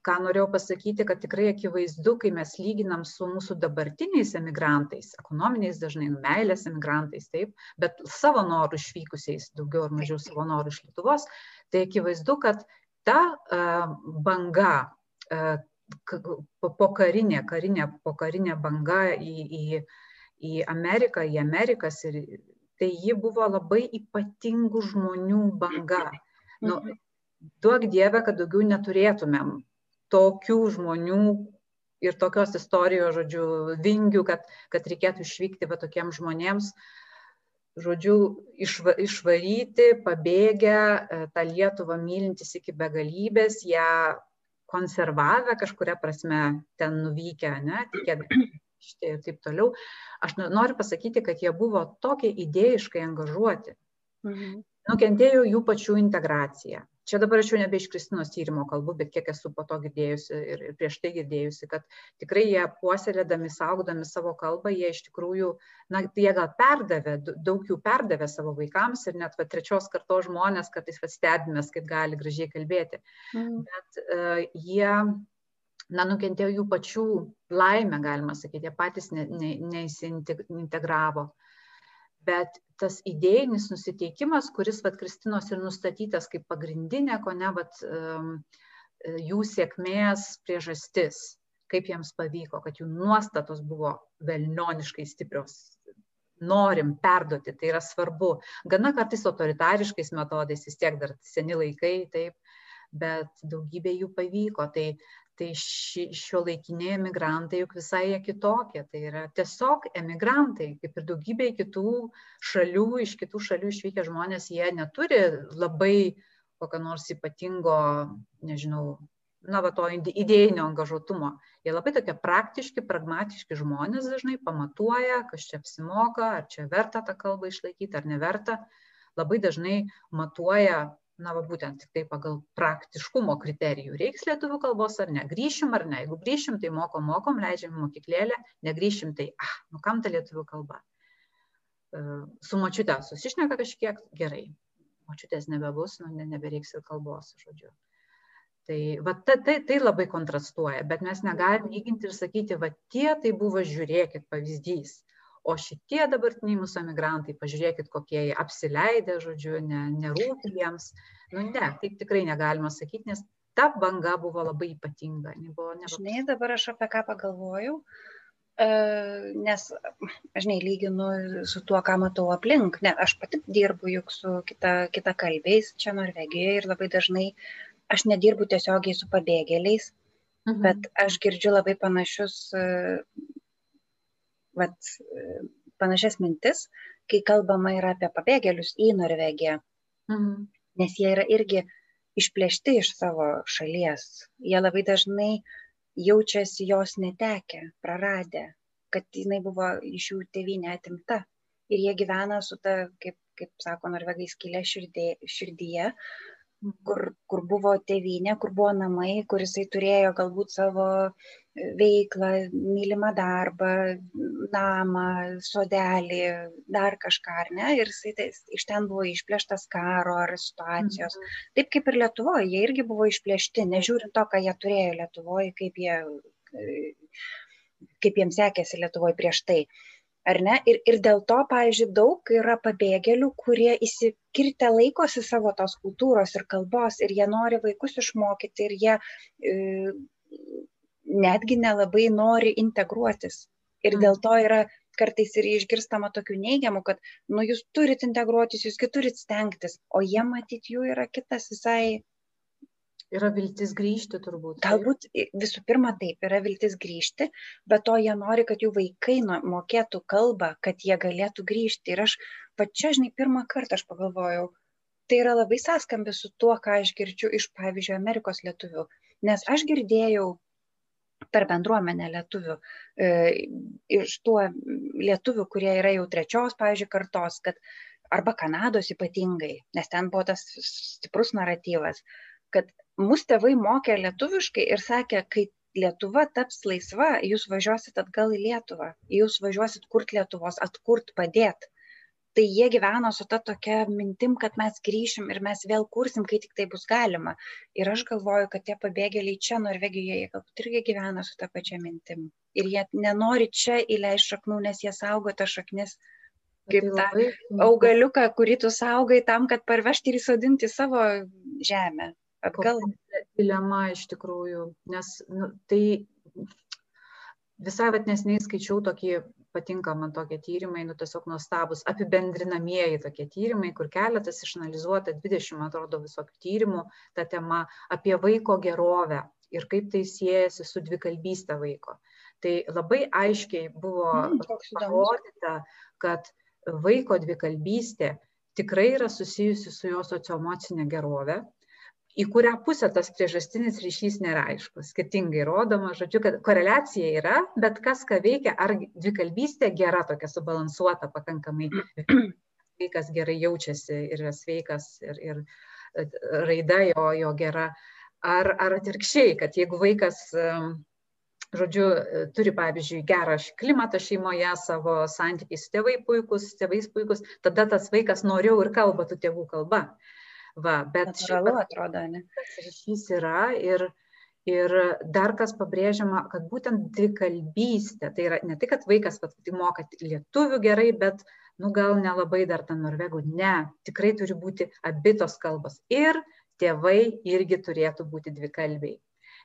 ką norėjau pasakyti, kad tikrai akivaizdu, kai mes lyginam su mūsų dabartiniais emigrantais, ekonominiais dažnai, nu, meilės emigrantais, taip, bet savo norų išvykusiais, daugiau ar mažiau savo norų iš Lietuvos, tai akivaizdu, kad ta uh, banga pokarinė, karinė, pokarinė banga į, į, į Ameriką, į Amerikas ir tai ji buvo labai ypatingų žmonių banga. Nu, duok Dievę, kad daugiau neturėtumėm tokių žmonių ir tokios istorijos, žodžiu, vingių, kad, kad reikėtų išvykti va tokiems žmonėms, žodžiu, išva, išvaryti, pabėgę, e, tą Lietuvą mylintis iki begalybės, ją konservavę kažkuria prasme ten nuvykę, ne, tikėdami ir taip toliau. Aš noriu pasakyti, kad jie buvo tokie idėjiškai angažuoti. Mhm. Nukentėjo jų pačių integracija. Čia dabar aš jau nebe iš Kristinos tyrimo kalbu, bet kiek esu po to girdėjusi ir, prieš tai girdėjusi, kad tikrai jie puoselėdami, saugodami savo kalbą, jie iš tikrųjų, na, tai jie gal perdavė, daug jų perdavė savo vaikams ir net va, trečios kartos žmonės kartais stebimės, kaip gali gražiai kalbėti. Mm. Bet uh, jie, na, nukentėjo jų pačių laimę, galima sakyti, jie patys ne, ne, neįsintegravo. Bet tas idėjinis nusiteikimas, kuris, vad, Kristinos ir nustatytas kaip pagrindinė, ko ne, vad, jų sėkmės priežastis, kaip jiems pavyko, kad jų nuostatos buvo velnioniškai stiprios, norim perduoti, tai yra svarbu. Gana kartais autoritariškais metodais, vis tiek dar seni laikai, taip, bet daugybė jų pavyko. Tai, tai ši, šio laikiniai emigrantai juk visai jie kitokie. Tai yra tiesiog emigrantai, kaip ir daugybė kitų šalių, iš kitų šalių išvykę žmonės, jie neturi labai kokio nors ypatingo, nežinau, na, va to idėjinio angažuotumo. Jie labai tokie praktiški, pragmatiški žmonės dažnai pamatuoja, kas čia apsimoka, ar čia verta tą kalbą išlaikyti, ar neverta. Labai dažnai matuoja, na, va būtent tik tai pagal praktiškumo kriterijų. Reiks lietuvių kalbos ar ne, grįšim ar ne. Jeigu grįšim, tai mokom, mokom, leidžiam mokyklėlę, negryšim, tai, ah, nu kam ta lietuvių kalba. E, su močiute susišneka kažkiek gerai. Močiutės nebebus, nu, nebereiks ir kalbos, žodžiu. Tai, va, ta, tai, tai labai kontrastuoja, bet mes negalim lyginti ir sakyti, va tie tai buvo, žiūrėkit, pavyzdys. O šitie dabartiniai mūsų emigrantai, pažiūrėkit, kokie jie apsileidę, žodžiu, ne, nerūpi jiems. Nu ne, taip tikrai negalima sakyti, nes ta banga buvo labai ypatinga. Buvo. Žinai, dabar aš apie ką pagalvojau, nes, žinai, lyginu su tuo, ką matau aplink. Ne, aš pati dirbu juk su kita, kita kalbiais čia Norvegijoje ir labai dažnai aš nedirbu tiesiogiai su pabėgėliais, mhm. bet aš girdžiu labai panašius, e, vat, e, panašias mintis, kai kalbama yra apie pabėgėlius į Norvegiją. Mhm. Nes jie yra irgi išplėšti iš savo šalies. Jie labai dažnai jaučiasi jos netekę, praradę, kad jinai buvo iš jų tėvynė atimta. Ir jie gyvena su ta, kaip, kaip sako norvegai, skilė širdė, širdyje, kur, kur buvo tėvynė, kur buvo namai, kur jisai turėjo galbūt savo veiklą, mylimą darbą, namą, sodelį, dar kažką, ar ne, ir jisai tai, iš ten buvo išplėštas karo ar situacijos. Mhm. Taip kaip ir Lietuvoje, jie irgi buvo išplėšti, nežiūrint to, ką jie turėjo Lietuvoje, kaip, jie, kaip jiems sekėsi Lietuvoje prieš tai ar ne? Ir ir dėl to pavyzdžiui daug yra pabėgėlių kurie įsikirtę laikosi savo tos kultūros ir kalbos ir jie nori vaikus išmokyti ir jie e, netgi nelabai nori integruotis. Ir dėl to yra kartais ir išgirstama tokių neigiamų, kad, nu, jūs turit integruotis, jūs turit stengtis, o jie matyt jų yra kitas visai yra viltis grįžti turbūt. Galbūt visų pirma taip, yra viltis grįžti, bet to jie nori, kad jų vaikai mokėtų kalbą, kad jie galėtų grįžti. Ir aš pačia, žinai, pirmą kartą aš pagalvojau, tai yra labai sąskambis su tuo, ką aš girdžiu iš, pavyzdžiui, Amerikos lietuvių. Nes aš girdėjau per bendruomenę lietuvių, e, iš tuo lietuvių, kurie yra jau trečios, pavyzdžiui, kartos, kad arba Kanados ypatingai, nes ten buvo tas stiprus naratyvas, kad mus tėvai mokė lietuviškai ir sakė, kai Lietuva taps laisva, jūs važiuosit atgal į Lietuvą, jūs važiuosit kurt Lietuvos, atkurt, padėt. Tai jie gyveno su ta tokia mintim, kad mes grįšim ir mes vėl kursim, kai tik tai bus galima. Ir aš galvoju, kad tie pabėgėliai čia Norvegijoje, jie galbūt irgi gyvena su ta pačia mintim. Ir jie nenori čia įleisti šaknų, nes jie saugo tą šaknis kaip tą augaliuką, kurį tu saugai tam, kad parvežti ir įsodinti savo žemę atgal. Dilema iš tikrųjų, nes nu, tai visai vat nesiniai skaičiau tokį, patinka man tokie tyrimai, nu tiesiog nuostabus, apibendrinamieji tokie tyrimai, kur keletas išanalizuota 20, atrodo, visokių tyrimų tą temą apie vaiko gerovę ir kaip tai siejasi su dvikalbystė vaiko. Tai labai aiškiai buvo mm, parodyta, kad vaiko dvikalbystė tikrai yra susijusi su jo socioemocinė gerovė, į kurią pusę tas priežastinis ryšys nėra aiškus. Skirtingai rodoma, žodžiu, kad koreliacija yra, bet kas ką veikia, ar dvikalbystė gera, tokia subalansuota pakankamai, *clears throat* vaikas gerai jaučiasi ir yra sveikas ir, ir e, raida jo, jo gera, ar, ar atvirkščiai, kad jeigu vaikas žodžiu, e, turi, pavyzdžiui, gerą klimatą šeimoje, savo santykiai su tėvai puikus, tėvais puikus, tada tas vaikas noriau ir kalba tų tėvų kalba. Va, bet Natūralu, atrodo, ne? ryšys yra ir, ir dar kas pabrėžiama, kad būtent dvikalbystė, tai yra ne tik, kad vaikas pat tai moka lietuvių gerai, bet nu gal nelabai dar ta norvegų. Ne, tikrai turi būti abitos kalbos. Ir tėvai irgi turėtų būti dvikalbiai.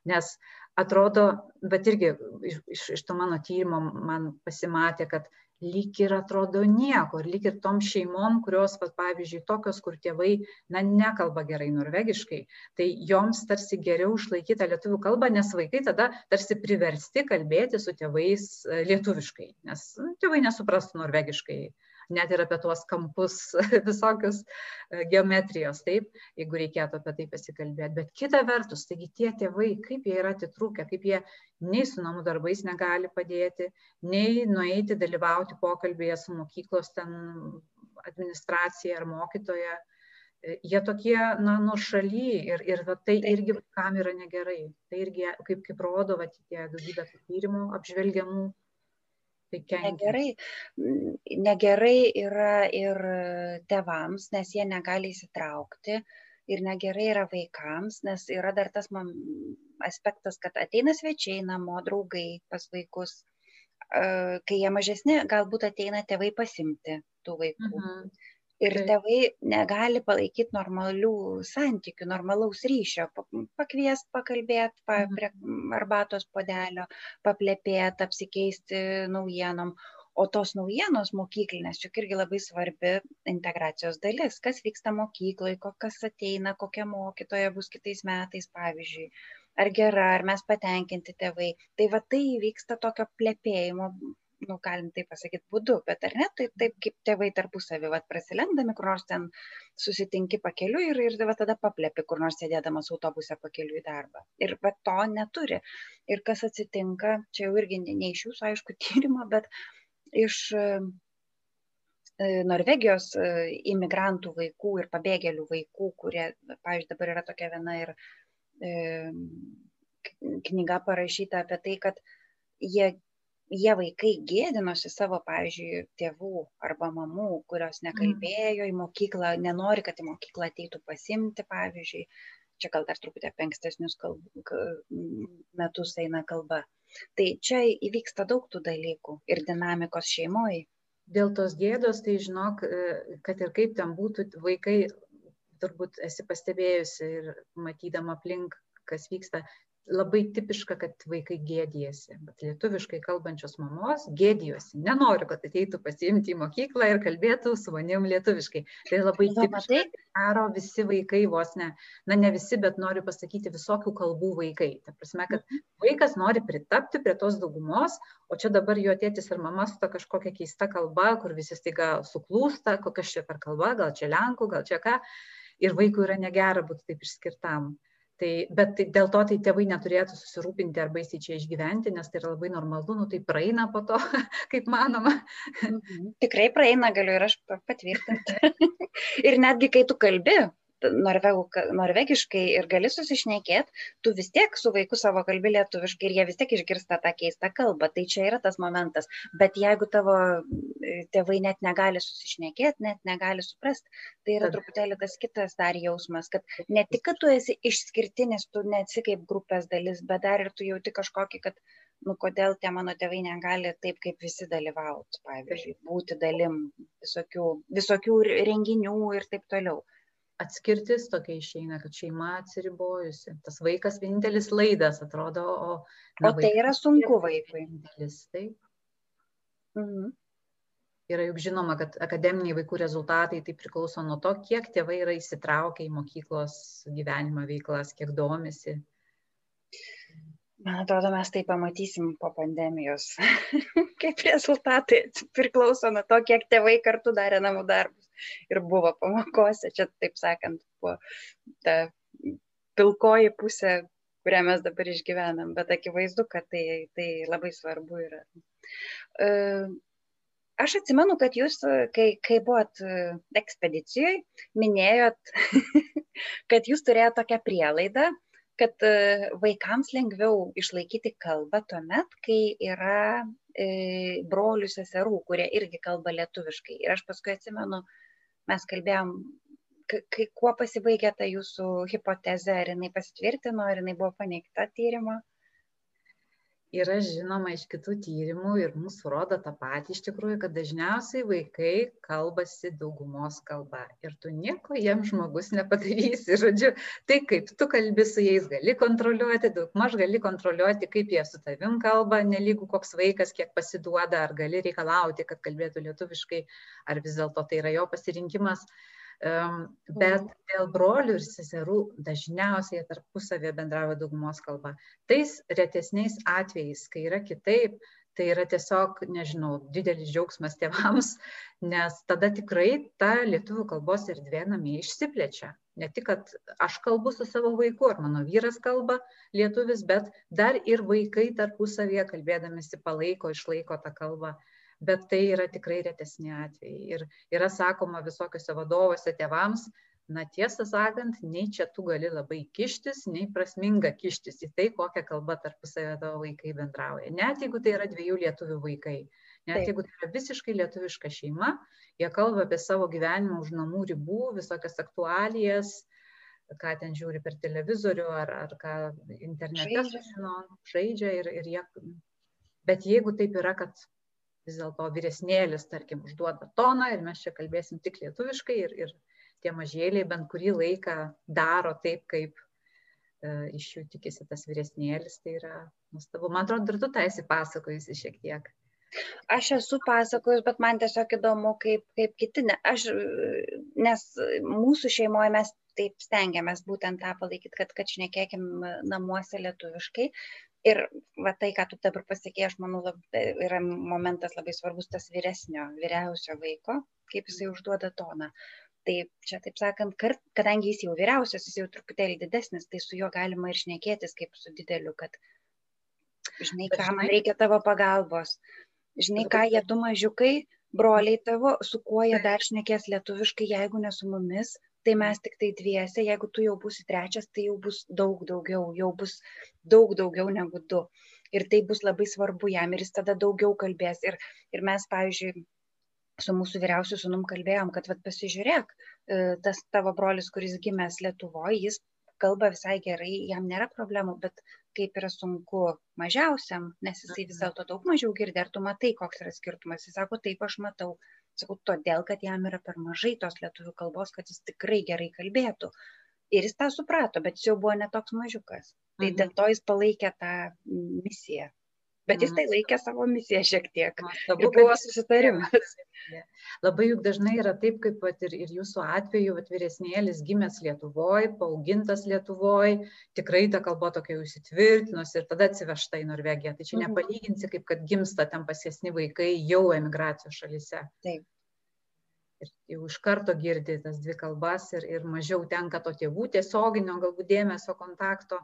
Nes atrodo, bet irgi iš, iš, iš to mano tyrimo man pasimatė, kad lyg ir atrodo nieko ir lyg ir tom šeimom kurios vat pavyzdžiui tokios kur tėvai na nekalba gerai norvegiškai tai joms tarsi geriau išlaikyt tą lietuvių kalbą nes vaikai tada tarsi priversti kalbėti su tėvais e, lietuviškai nes nu, tėvai nesuprastų norvegiškai net ir apie tuos kampus *laughs* visokius e, geometrijos, taip, jeigu reikėtų apie tai pasikalbėti. Bet kita vertus, taigi tie tėvai, kaip jie yra atitrūkę, kaip jie nei su namų darbais negali padėti, nei nueiti dalyvauti pokalbėje su mokyklos ten administracija ar mokytoja. E, jie tokie, na, nuo šaly ir, ir va, tai irgi kam yra negerai. Tai irgi, kaip, kaip rodo, va, tie daugybė tyrimų apžvelgiamų, Tai negerai, negerai yra ir tėvams, nes jie negali įsitraukti. Ir negerai yra vaikams, nes yra dar tas man aspektas, kad ateina svečiai namo, draugai pas vaikus. Kai jie mažesni, galbūt ateina tėvai pasimti tų vaikų. Mhm ir tėvai negali palaikyt normalių santykių normalaus ryšio. Pakviest pakalbėt pa mhm. prie arbatos puodelio paplepėt apsikeisti naujienom. O tos naujienos mokyklinės juk irgi labai svarbi integracijos dalis. Kas vyksta mokykloj ko kas ateina kokia mokytoja bus kitais metais pavyzdžiui ar gera ar mes patenkinti tėvai. Tai va tai vyksta tokio plepėjimo nu, galim taip pasakyti, būdu, bet ar ne, tai taip kaip tėvai tarpusavį, va, prasilendami, kur nors ten susitinki pakeliu ir, ir va, tada paplepi, kur nors sėdėdamas autobuse pakeliu į darbą. Ir va, to neturi. Ir kas atsitinka, čia jau irgi ne, iš jūsų, aišku, *laughs* tyrimo, bet iš e, Norvegijos e, imigrantų vaikų ir pabėgėlių vaikų, kurie, pavyzdžiui, dabar yra tokia viena ir e, knyga parašyta apie tai, kad jie jie vaikai gėdinosi savo, pavyzdžiui, tėvų arba mamų, kurios mm. nekalbėjo į mokyklą, nenori, kad į mokyklą ateitų pasimti, pavyzdžiui. Čia gal dar truputį apie ankstesnius kalb... metus eina kalba. Tai čia įvyksta daug tų dalykų ir dinamikos šeimoje. Dėl tos gėdos, tai žinok, e, kad ir kaip ten būtų, vaikai, turbūt esi pastebėjusi ir matydama aplink, kas vyksta, labai tipiška, kad vaikai gėdijasi, bet lietuviškai kalbančios mamos gėdijosi, nenoriu, kad ateitų pasiimti į mokyklą ir kalbėtų su manim lietuviškai. Tai labai tipiška. Daro visi vaikai vos ne, na ne visi, bet noriu pasakyti visokių kalbų vaikai. Ta prasme, kad mhm. vaikas nori pritapti prie tos daugumos, o čia dabar jo tėtis ir mama su ta kažkokia keista kalba, kur visi staiga suklūsta, kokia čia per kalba, gal čia lenkų, gal čia ką. Ir vaikui yra negera būti taip išskirtam. Tai, bet tai, dėl to tai tėvai neturėtų susirūpinti ar baisiai čia išgyventi, nes tai yra labai normalu, nu tai praeina po to, *laughs* kaip manoma. Mhm. Tikrai praeina, galiu ir aš patvirtinti. *laughs* ir netgi kai tu kalbi, norvegų, norvegiškai ir gali susišnekėti, tu vis tiek su vaiku savo kalbi lietuviškai ir jie vis tiek išgirsta tą keistą kalbą. Tai čia yra tas momentas. Bet jeigu tavo e, tėvai net negali susišnekėti, net negali suprasti, tai yra truputėlį tas kitas dar jausmas, kad ne tik, kad tu esi išskirtinis, tu nesi kaip grupės dalis, bet dar ir tu jauti kažkokį, kad nu kodėl tie mano tėvai negali taip kaip visi dalyvauti, pavyzdžiui, būti dalim visokių, visokių renginių ir taip toliau atskirtis tokia išeina, kad šeima atsiribojusi. Tas vaikas vienintelis laidas atrodo, o... Na, o tai yra sunku vaikui. Vienintelis, taip. Mhm. Yra juk žinoma, kad akademiniai vaikų rezultatai tai priklauso nuo to, kiek tėvai yra įsitraukę į mokyklos gyvenimą veiklas, kiek domisi. Man atrodo, mes tai pamatysim po pandemijos. *laughs* Kaip rezultatai priklauso nuo to, kiek tėvai kartu darė namų darbus ir buvo pamokose, čia taip sakant, buvo ta pilkoji pusė, kurią mes dabar išgyvenam, bet akivaizdu, kad tai, tai labai svarbu yra. E, aš atsimenu, kad jūs, kai, kai buvot ekspedicijoje, minėjot, *laughs* kad jūs turėjote tokią prielaidą, kad e, vaikams lengviau išlaikyti kalbą tuomet, kai yra e, brolių seserų, kurie irgi kalba lietuviškai. Ir aš paskui atsimenu, mes kalbėjom, kai, kuo pasibaigė ta jūsų hipotezė, ar jinai pasitvirtino, ar jinai buvo paneigta tyrimo? Yra žinoma iš kitų tyrimų ir mūsų rodo tą patį iš tikrųjų, kad dažniausiai vaikai kalbasi daugumos kalba ir tu nieko jiem žmogus nepadarysi. Žodžiu, tai kaip tu kalbi su jais gali kontroliuoti, daug maž gali kontroliuoti, kaip jie su tavim kalba, nelygų koks vaikas, kiek pasiduoda, ar gali reikalauti, kad kalbėtų lietuviškai, ar vis dėlto tai yra jo pasirinkimas. Bet dėl brolių ir seserų dažniausiai tarpusavėje bendravo daugumos kalba. Tais retesniais atvejais, kai yra kitaip, tai yra tiesiog, nežinau, didelis džiaugsmas tėvams, *laughs* nes tada tikrai ta lietuvių kalbos erdvė namie išsiplečia. Ne tik, kad aš kalbu su savo vaiku, ar mano vyras kalba lietuvis, bet dar ir vaikai tarpusavėje kalbėdamėsi palaiko, išlaiko tą kalbą bet tai yra tikrai retesni atvejai. Ir yra sakoma visokiuose vadovuose tėvams, na tiesą sakant, nei čia tu gali labai kištis, nei prasminga kištis į tai, kokią kalbą tarpusavę tavo vaikai bendrauja. Net jeigu tai yra dviejų lietuvių vaikai, net Taip. jeigu tai yra visiškai lietuviška šeima, jie kalba apie savo gyvenimą už namų ribų, visokias aktualijas, ką ten žiūri per televizorių ar, ar ką internete sužino, žaidžia ir, ir jie. Bet jeigu taip yra, kad vis dėlto vyresnėlis, tarkim, užduoda toną ir mes čia kalbėsim tik lietuviškai ir, ir tie mažėliai bent kurį laiką daro taip, kaip e, iš jų tikisi tas vyresnėlis, tai yra nuostabu. Man atrodo, dar tu tą esi pasakojusi šiek tiek. Aš esu pasakojus, bet man tiesiog įdomu, kaip, kaip kiti, ne, aš, nes mūsų šeimoje mes taip stengiamės būtent tą palaikyti, kad, kad šnekėkim namuose lietuviškai, ir va tai ką tu dabar pasakei aš manau labai yra momentas labai svarbus tas vyresnio vyriausio vaiko kaip jisai užduoda toną. Tai čia taip sakant kart kadangi jis jau vyriausias jis jau truputėlį didesnis tai su juo galima ir šnekėtis kaip su dideliu kad žinai ką man reikia tavo pagalbos. Žinai ką jie du mažiukai broliai tavo su kuo jie dar šnekės lietuviškai jeigu ne su mumis tai mes tiktai dviese, jeigu tu jau būsi trečias, tai jau bus daug daugiau, jau bus daug daugiau negu du. Ir tai bus labai svarbu jam ir jis tada daugiau kalbės. Ir, ir mes, pavyzdžiui, su mūsų vyriausiu sunum kalbėjom, kad vat, pasižiūrėk, e, tas tavo brolis, kuris gimęs Lietuvoje, jis kalba visai gerai, jam nėra problemų, bet kaip yra sunku mažiausiam, nes jisai vis dėlto daug mažiau girdi, ar tu matai, koks yra skirtumas. Jis sako, taip, aš matau, Sakau, todėl, kad jam yra per mažai tos lietuvių kalbos, kad jis tikrai gerai kalbėtų. Ir jis tą suprato, bet jis jau buvo netoks mažiukas. Tai mhm. dėl to jis palaikė tą misiją. Bet jis tai mhm. laikė savo misiją šiek tiek. Nuostabu, buvo susitarimas. Labai juk dažnai yra taip, kaip vat, ir, ir jūsų atveju, vat, vyresnėlis gimęs Lietuvoje, paaugintas Lietuvoje, tikrai ta kalba tokia jau įsitvirtinus ir tada atsivežta į Norvegiją. Tai čia mhm. nepalyginsi, kaip kad gimsta ten pasiesni vaikai jau emigracijos šalyse. Taip. Ir jau iš karto girdi tas dvi kalbas ir, ir mažiau tenka to tėvų tiesioginio galbūt dėmesio kontakto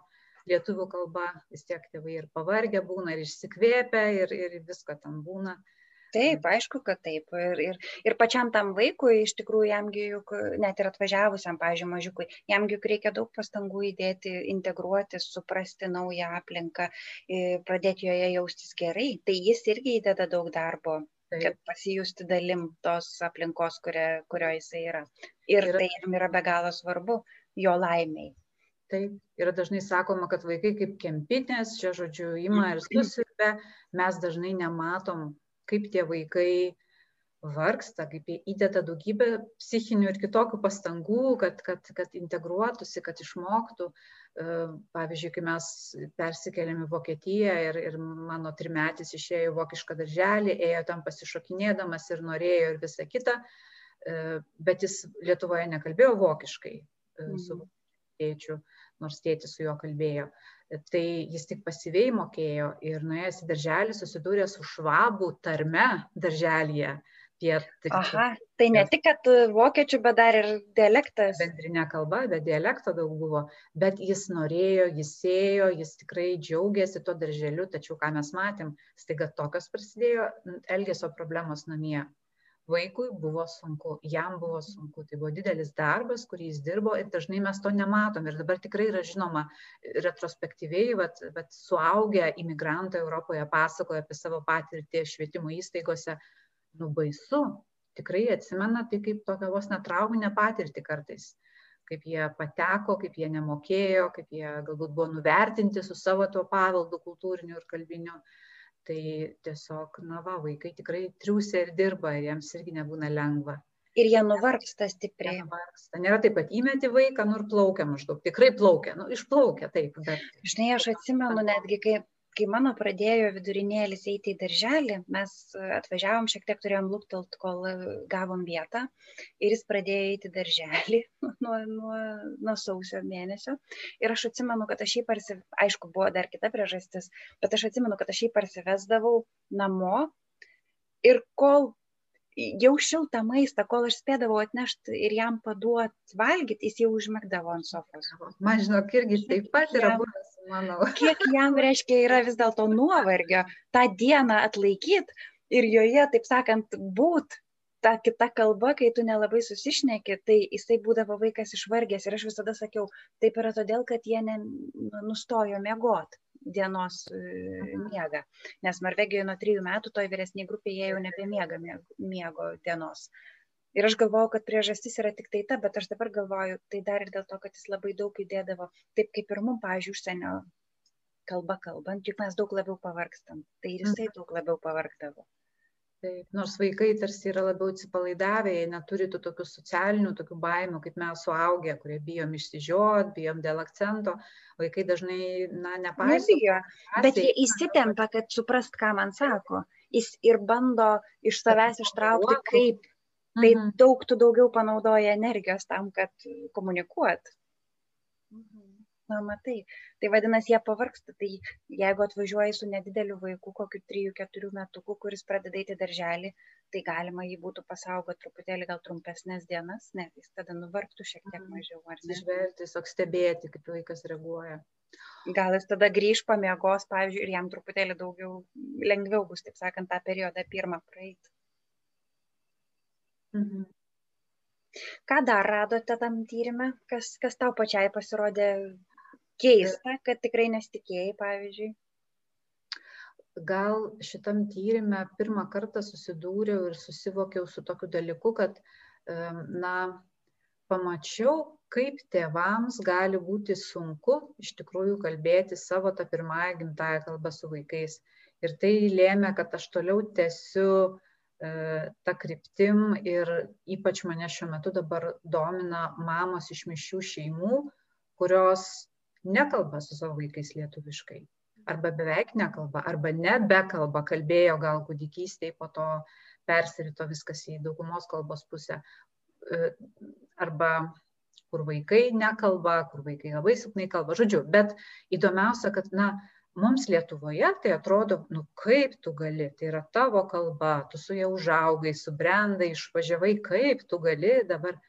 lietuvių kalba, vis tiek tėvai ir pavargę būna, ir išsikvėpę, ir, ir visko ten būna. Taip, aišku, kad taip. Ir, ir, ir pačiam tam vaikui, iš tikrųjų, jamgi juk, net ir atvažiavusiam, pažiūrėjau, mažiukui, jamgi juk reikia daug pastangų įdėti, integruotis, suprasti naują aplinką, pradėti joje jaustis gerai. Tai jis irgi įdeda daug darbo, taip. kad pasijusti dalim tos aplinkos, kurio, kurio jisai yra. Ir, ir tai jam yra be galo svarbu jo laimiai. Taip, yra dažnai sakoma, kad vaikai kaip kempinės, čia žodžiu, ima ir susirbe, mes dažnai nematom, kaip tie vaikai vargsta, kaip jie įdeda daugybę psichinių ir kitokių pastangų, kad, kad, kad integruotųsi, kad išmoktų. E, pavyzdžiui, kai mes persikėlėme į Vokietiją ir, ir mano trimetis išėjo į vokišką darželį, ėjo tam pasišokinėdamas ir norėjo ir visą kitą, e, bet jis Lietuvoje nekalbėjo vokiškai e, su mhm. Tėčiu nors tėtis su juo kalbėjo. Tai jis tik pasyviai mokėjo ir nuėjęs į darželį susidūrė su švabų tarme darželėje. Aha, tai ne tik, kad vokiečių, bet dar ir dialektas. Bendrinė kalba, bet dialekto daug buvo. Bet jis norėjo, jis ėjo, jis tikrai džiaugėsi tuo darželiu, tačiau ką mes matėm, staiga tokios prasidėjo elgesio problemos namie vaikui buvo sunku, jam buvo sunku, tai buvo didelis darbas, kurį jis dirbo ir dažnai mes to nematom. Ir dabar tikrai yra žinoma retrospektyviai, bet, bet suaugę imigrantai Europoje pasakoja apie savo patirtį švietimo įstaigose, nu baisu, tikrai atsimena tai kaip tokią vos netrauminę patirtį kartais. Kaip jie pateko, kaip jie nemokėjo, kaip jie galbūt buvo nuvertinti su savo tuo paveldu kultūriniu ir kalbiniu. Tai tiesiog, na va, vaikai tikrai triūsia ir dirba ir jiems irgi nebūna lengva. Ir jie nuvargsta stipriai. Nuvargsta. Nėra taip, kad įmeti vaiką, nu ir plaukia maždaug. Tikrai plaukia, nu išplaukia taip. Bet... Žinai, aš atsimenu netgi, kai kai mano pradėjo vidurinėlis eiti į darželį, mes atvažiavom, šiek tiek turėjom luktelt, kol gavom vietą ir jis pradėjo eiti į darželį *laughs* nuo, nuo, nuo sausio mėnesio. Ir aš atsimenu, kad aš jį parsi, aišku, buvo dar kita priežastis, bet aš atsimenu, kad aš jį parsivesdavau namo ir kol jau šiltą maistą, kol aš spėdavau atnešti ir jam paduoti valgyti, jis jau užmėgdavo ant sofos. Man žinok, irgi taip pat yra buvęs, manau. Kiek jam reiškia yra vis dėlto nuovargio tą dieną atlaikyti ir joje, taip sakant, būt ta kita kalba, kai tu nelabai susišneki, tai jisai būdavo vaikas išvargęs ir aš visada sakiau, taip yra todėl, kad jie ne, nu, nustojo mėgoti dienos e, miegą. Nes Norvegijoje nuo trijų metų toj vyresniai grupėje jau nebemiega miego dienos. Ir aš galvojau, kad priežastis yra tik tai ta, bet aš dabar galvoju, tai dar ir dėl to, kad jis labai daug įdėdavo, taip kaip ir mums, pažiūrėjau, užsienio kalba kalbant, juk mes daug labiau pavargstam. Tai ir jisai mhm. daug labiau pavargdavo. Taip, nors vaikai tarsi yra labiau atsipalaidavę, jie neturi tų tokių socialinių, tokių baimių, kaip mes suaugę, kurie bijom išsižiot, bijom dėl akcento, vaikai dažnai, na, nepaiso. Nebijo, bet jie įsitempia, kad suprast, ką man sako. Jis ir bando iš savęs ištraukti, kaip. Tai mhm. daug tu daugiau panaudoja energijos tam, kad komunikuot. Mhm. Na matai. Tai vadinasi jie pavargsta. Tai jeigu atvažiuoji su nedideliu vaiku kokiu trijų keturių metukų kuris pradeda eiti darželį tai galima jį būtų pasaugot truputėlį gal trumpesnes dienas ne? Jis tada nuvargtų šiek tiek mhm. mažiau žvelgti tiesiog stebėti kaip vaikas reaguoja. Gal jis tada grįž pamiegos pavyzdžiui ir jam truputėlį daugiau lengviau bus taip sakant tą periodą pirmą praeit mhm. Ką dar radote tam tyrimė, kas, kas tau pačiai pasirodė keista, kad tikrai nesitikėjai, pavyzdžiui? Gal šitam tyrimė pirmą kartą susidūriau ir susivokiau su tokiu dalyku, kad, na, pamačiau, kaip tėvams gali būti sunku iš tikrųjų kalbėti savo tą pirmąją gimtają kalbą su vaikais. Ir tai lėmė, kad aš toliau tęsiu e, tą kryptim ir ypač mane šiuo metu dabar domina mamos iš mišių šeimų, kurios nekalba su savo vaikais lietuviškai. Arba beveik nekalba, arba nebekalba, kalbėjo gal kūdikystėje, po to persirito viskas į daugumos kalbos pusę. E, arba kur vaikai nekalba, kur vaikai labai silpnai kalba. Žodžiu, bet įdomiausia, kad, na, mums Lietuvoje tai atrodo, nu kaip tu gali, tai yra tavo kalba, tu su ja užaugai, subrendai, išvažiavai, kaip tu gali dabar?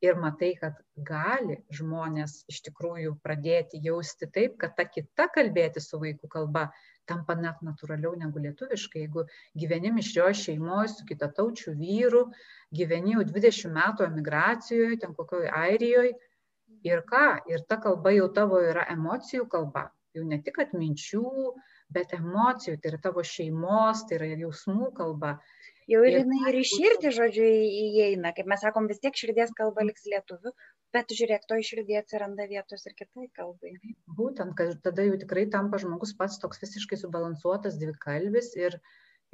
Ir matai, kad gali žmonės iš tikrųjų pradėti jausti taip, kad ta kita kalbėti su vaikų kalba tampa net natūraliau negu lietuviškai. Jeigu gyveni mišrioje šeimoje su kitataučiu vyru, gyveni jau 20 metų emigracijoje, ten kokioje Airijoje, ir ką, ir ta kalba jau tavo yra emocijų kalba, jau ne tik atminčių, bet emocijų, tai yra tavo šeimos, tai yra jausmų kalba jau ir jinai ir į širdį, žodžiu, įeina. Kaip mes sakom, vis tiek širdies kalba liks lietuvių, bet žiūrėk, to iširdį atsiranda vietos ir kitai kalbai. Būtent, kad tada jau tikrai tampa žmogus pats toks visiškai subalansuotas dvikalbis ir,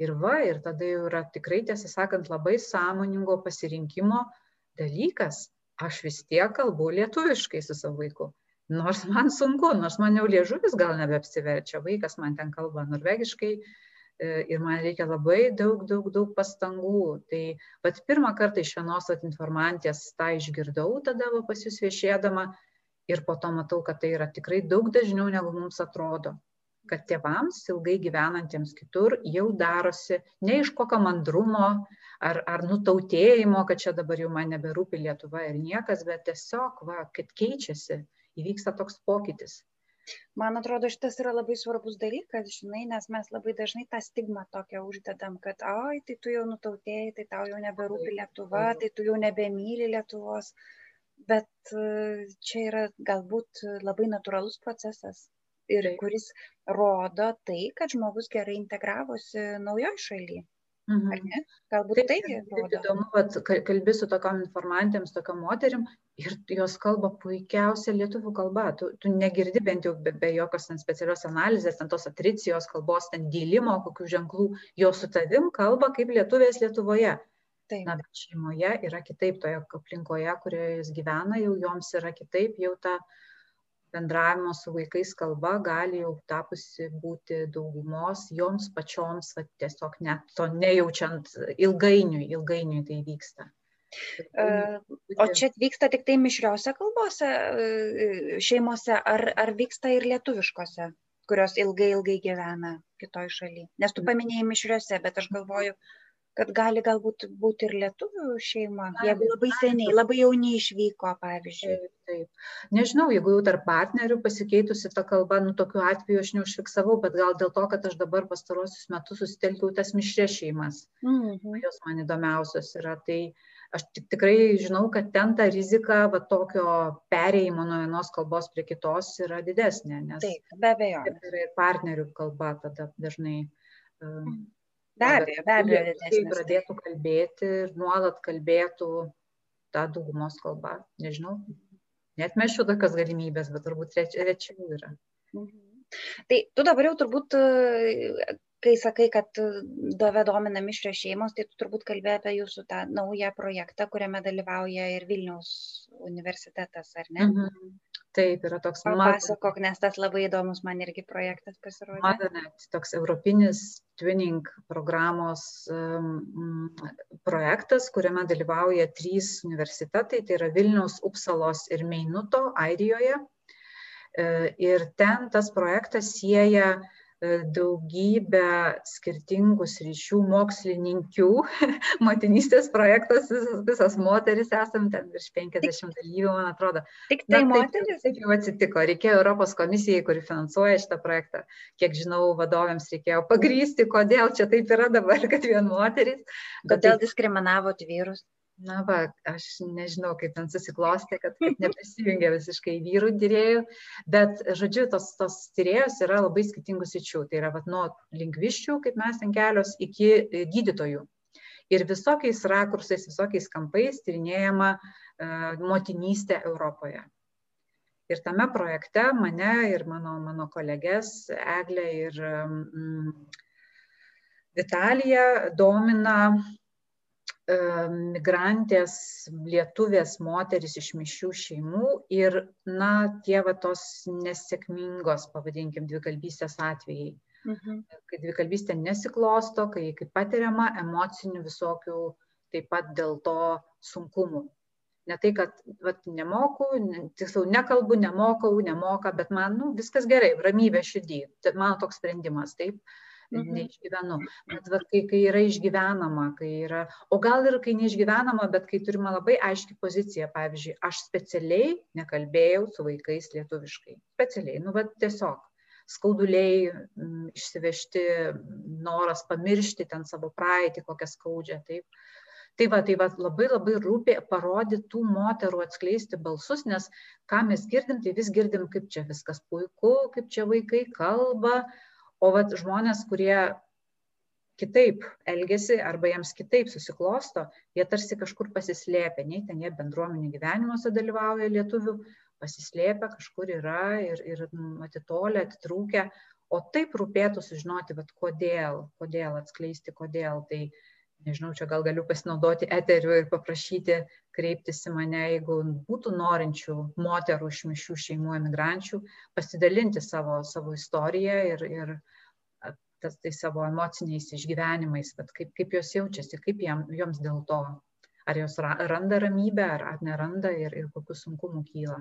ir va, ir tada jau yra tikrai, tiesą sakant, labai sąmoningo pasirinkimo dalykas. Aš vis tiek kalbu lietuviškai su savo vaiku. Nors man sunku, nors man jau liežuvis gal nebeapsiverčia, vaikas man ten kalba norvegiškai, E, ir man reikia labai daug, daug, daug pastangų. Tai pat pirmą kartą iš vienos informantės tą išgirdau tada pas jūs viešėdama ir po to matau, kad tai yra tikrai daug dažniau negu mums atrodo kad tėvams ilgai gyvenantiems kitur jau darosi ne iš kokio mandrumo ar, ar nutautėjimo, kad čia dabar jau man neberūpi Lietuva ir niekas, bet tiesiog, va, kad keičiasi, įvyksta toks pokytis. Man atrodo šitas yra labai svarbus dalykas žinai nes mes labai dažnai tą stigmą tokią uždedam kad ai tai tu jau nutautėjai tai tau jau neberūpi lietuva tai tu jau nebemyli lietuvos. Bet e, čia yra galbūt labai natūralus procesas ir kuris rodo tai kad žmogus gerai integravosi naujoj šaly Mhm. Galbūt tai įdomu, kad kalbi su tokiam informantėms, tokiam moterim ir jos kalba puikiausia lietuvių kalba. Tu, tu negirdi bent jau be, be jokios ten specialios analizės, ten tos atricijos kalbos, ten dėlimo, kokių ženklų, jos su tavim kalba kaip lietuvės Lietuvoje. Taip. Na, bet šeimoje yra kitaip, toje aplinkoje, kurioje jis gyvena, jau joms yra kitaip, jau ta uh, bendravimo su vaikais kalba gali jau tapusi būti daugumos joms pačioms va, tiesiog net to nejaučiant ilgainiui, ilgainiui tai vyksta. O čia vyksta tik tai mišriose kalbose šeimose, ar, ar vyksta ir lietuviškose, kurios ilgai ilgai gyvena kitoj šalyje? Nes tu paminėjai mišriose, bet aš galvoju, kad gali galbūt būti ir lietuvių šeima, jeigu labai seniai, labai jauni išvyko, pavyzdžiui. Taip, taip. Nežinau, jeigu jau tarp partnerių pasikeitusi ta kalba, nu tokiu atveju aš neužfiksavau, bet gal dėl to, kad aš dabar pastarosius metus susitelkiau tas mišrės šeimas. Mhm. Jos man įdomiausios yra. Tai aš tik, tikrai žinau, kad ten ta rizika va, tokio pereimo nuo vienos kalbos prie kitos yra didesnė. Nes taip, be abejo. Ir partnerių kalba tada dažnai. Um, Be abejo, be abejo. Kai pradėtų kalbėti ir nuolat kalbėtų tą daugumos kalbą, nežinau, net mešiu tokios galimybės, bet turbūt rečiau yra. Mhm. Tai tu dabar jau turbūt, kai sakai, kad dove domina mišrios šeimos, tai tu turbūt kalbėjai apie jūsų tą naują projektą, kuriame dalyvauja ir Vilniaus universitetas, ar ne? Mhm. Taip, yra toks Papasakok, nes tas labai įdomus man irgi projektas pasirodė. Madanet, toks europinis twinning programos um, projektas, kuriame dalyvauja trys universitetai, tai yra Vilniaus, Upsalos ir Meinuto, Airijoje. E, ir ten tas projektas sieja uh, daugybę skirtingų sričių mokslininkių, *laughs* motinystės projektas, visas, visas moteris esam, ten virš 50 dalyvių, man atrodo. Tik tai Na, moteris? Taip, taip jau atsitiko, reikėjo Europos komisijai, kuri finansuoja šitą projektą, kiek žinau, vadovėms reikėjo pagrysti, kodėl čia taip yra dabar, kad vien moteris. Kodėl tai... diskriminavot vyrus? Na va, aš nežinau, kaip ten susiklostė, kad, neprisijungia visiškai vyrų tyriejų, bet, žodžiu, tos, tos tyriejos yra labai skirtingų sičių. Tai yra vat, nuo lingviščių, kaip mes ten kelios, iki e, gydytojų. Ir visokiais rakursais, visokiais kampais tyrinėjama uh, motinystė Europoje. Ir tame projekte mane ir mano, mano kolegės Eglė ir um, Vitalija domina migrantės lietuvės moteris iš mišių šeimų ir, na, tie va tos nesėkmingos, pavadinkim, dvikalbystės atvejai. Mhm. Kai dvikalbystė nesiklosto, kai, kai patiriama emocinių visokių taip pat dėl to sunkumų. Ne tai, kad vat, nemoku, ne, tiksliau, nekalbu, nemokau, nemoka, bet man nu, viskas gerai, ramybė širdį. Mano toks sprendimas, taip. Uh. Neišgyvenu. Bet va, kai, kai yra išgyvenama, kai yra, o gal ir kai neišgyvenama, bet kai turime labai aiški pozicija, pavyzdžiui, aš specialiai nekalbėjau su vaikais lietuviškai. Specialiai, nu, va, tiesiog skauduliai, m, išsivežti, noras pamiršti ten savo praeitį, kokią skaudžią, taip. Tai va, tai va, labai labai rūpi parodyti tų moterų atskleisti balsus, nes ką mes girdim, tai vis girdim, kaip čia viskas puiku, kaip čia vaikai kalba, o vat žmonės kurie kitaip elgesi arba jiems kitaip susiklosto, jie tarsi kažkur pasislėpia, nei ten jie bendruomenių gyvenimuose dalyvauja lietuvių, pasislėpia, kažkur yra ir, ir atitolę, atitrūkę, o taip rūpėtų sužinoti, bet kodėl, kodėl atskleisti, kodėl. Tai nežinau, čia gal galiu pasinaudoti eteriu ir paprašyti kreiptis į mane, jeigu būtų norinčių moterų iš mišių šeimų emigrančių, pasidalinti savo, savo istoriją ir, ir tas tai savo emociniais išgyvenimais, kaip, kaip jos jaučiasi, kaip jam, joms dėl to, ar jos randa ramybę, ar, ar neranda ir, ir kokius sunkumų kyla.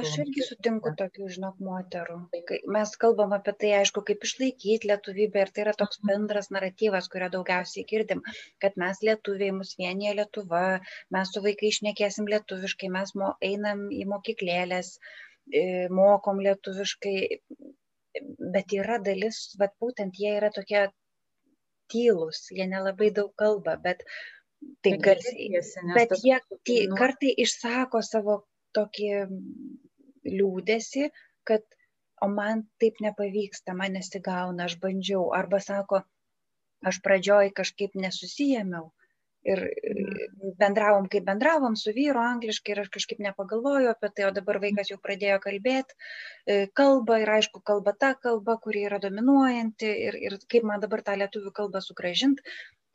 Aš irgi sutinku tokių, žinok, moterų. Kai mes kalbam apie tai, aišku, kaip išlaikyti lietuvybę ir tai yra toks mhm. bendras naratyvas, kurio daugiausiai girdim, kad mes lietuviai, mus vienyje Lietuva, mes su vaikai išnekėsim lietuviškai, mes mo, einam į mokyklėlės, e, mokom lietuviškai, bet yra dalis, bet būtent jie yra tokie tylus, jie nelabai daug kalba, bet taip garsiai. Bet jie tai, kartai išsako savo tokį liūdėsi, kad o man taip nepavyksta, man nesigauna, aš bandžiau. Arba sako, aš pradžioj kažkaip nesusijėmiau ir Mhm. bendravom kaip bendravom su vyru angliškai ir aš kažkaip nepagalvojau apie tai, o dabar vaikas jau pradėjo kalbėti kalbą ir aišku, kalba ta kalba, kuri yra dominuojanti ir, ir kaip man dabar tą lietuvių kalbą sugražinti.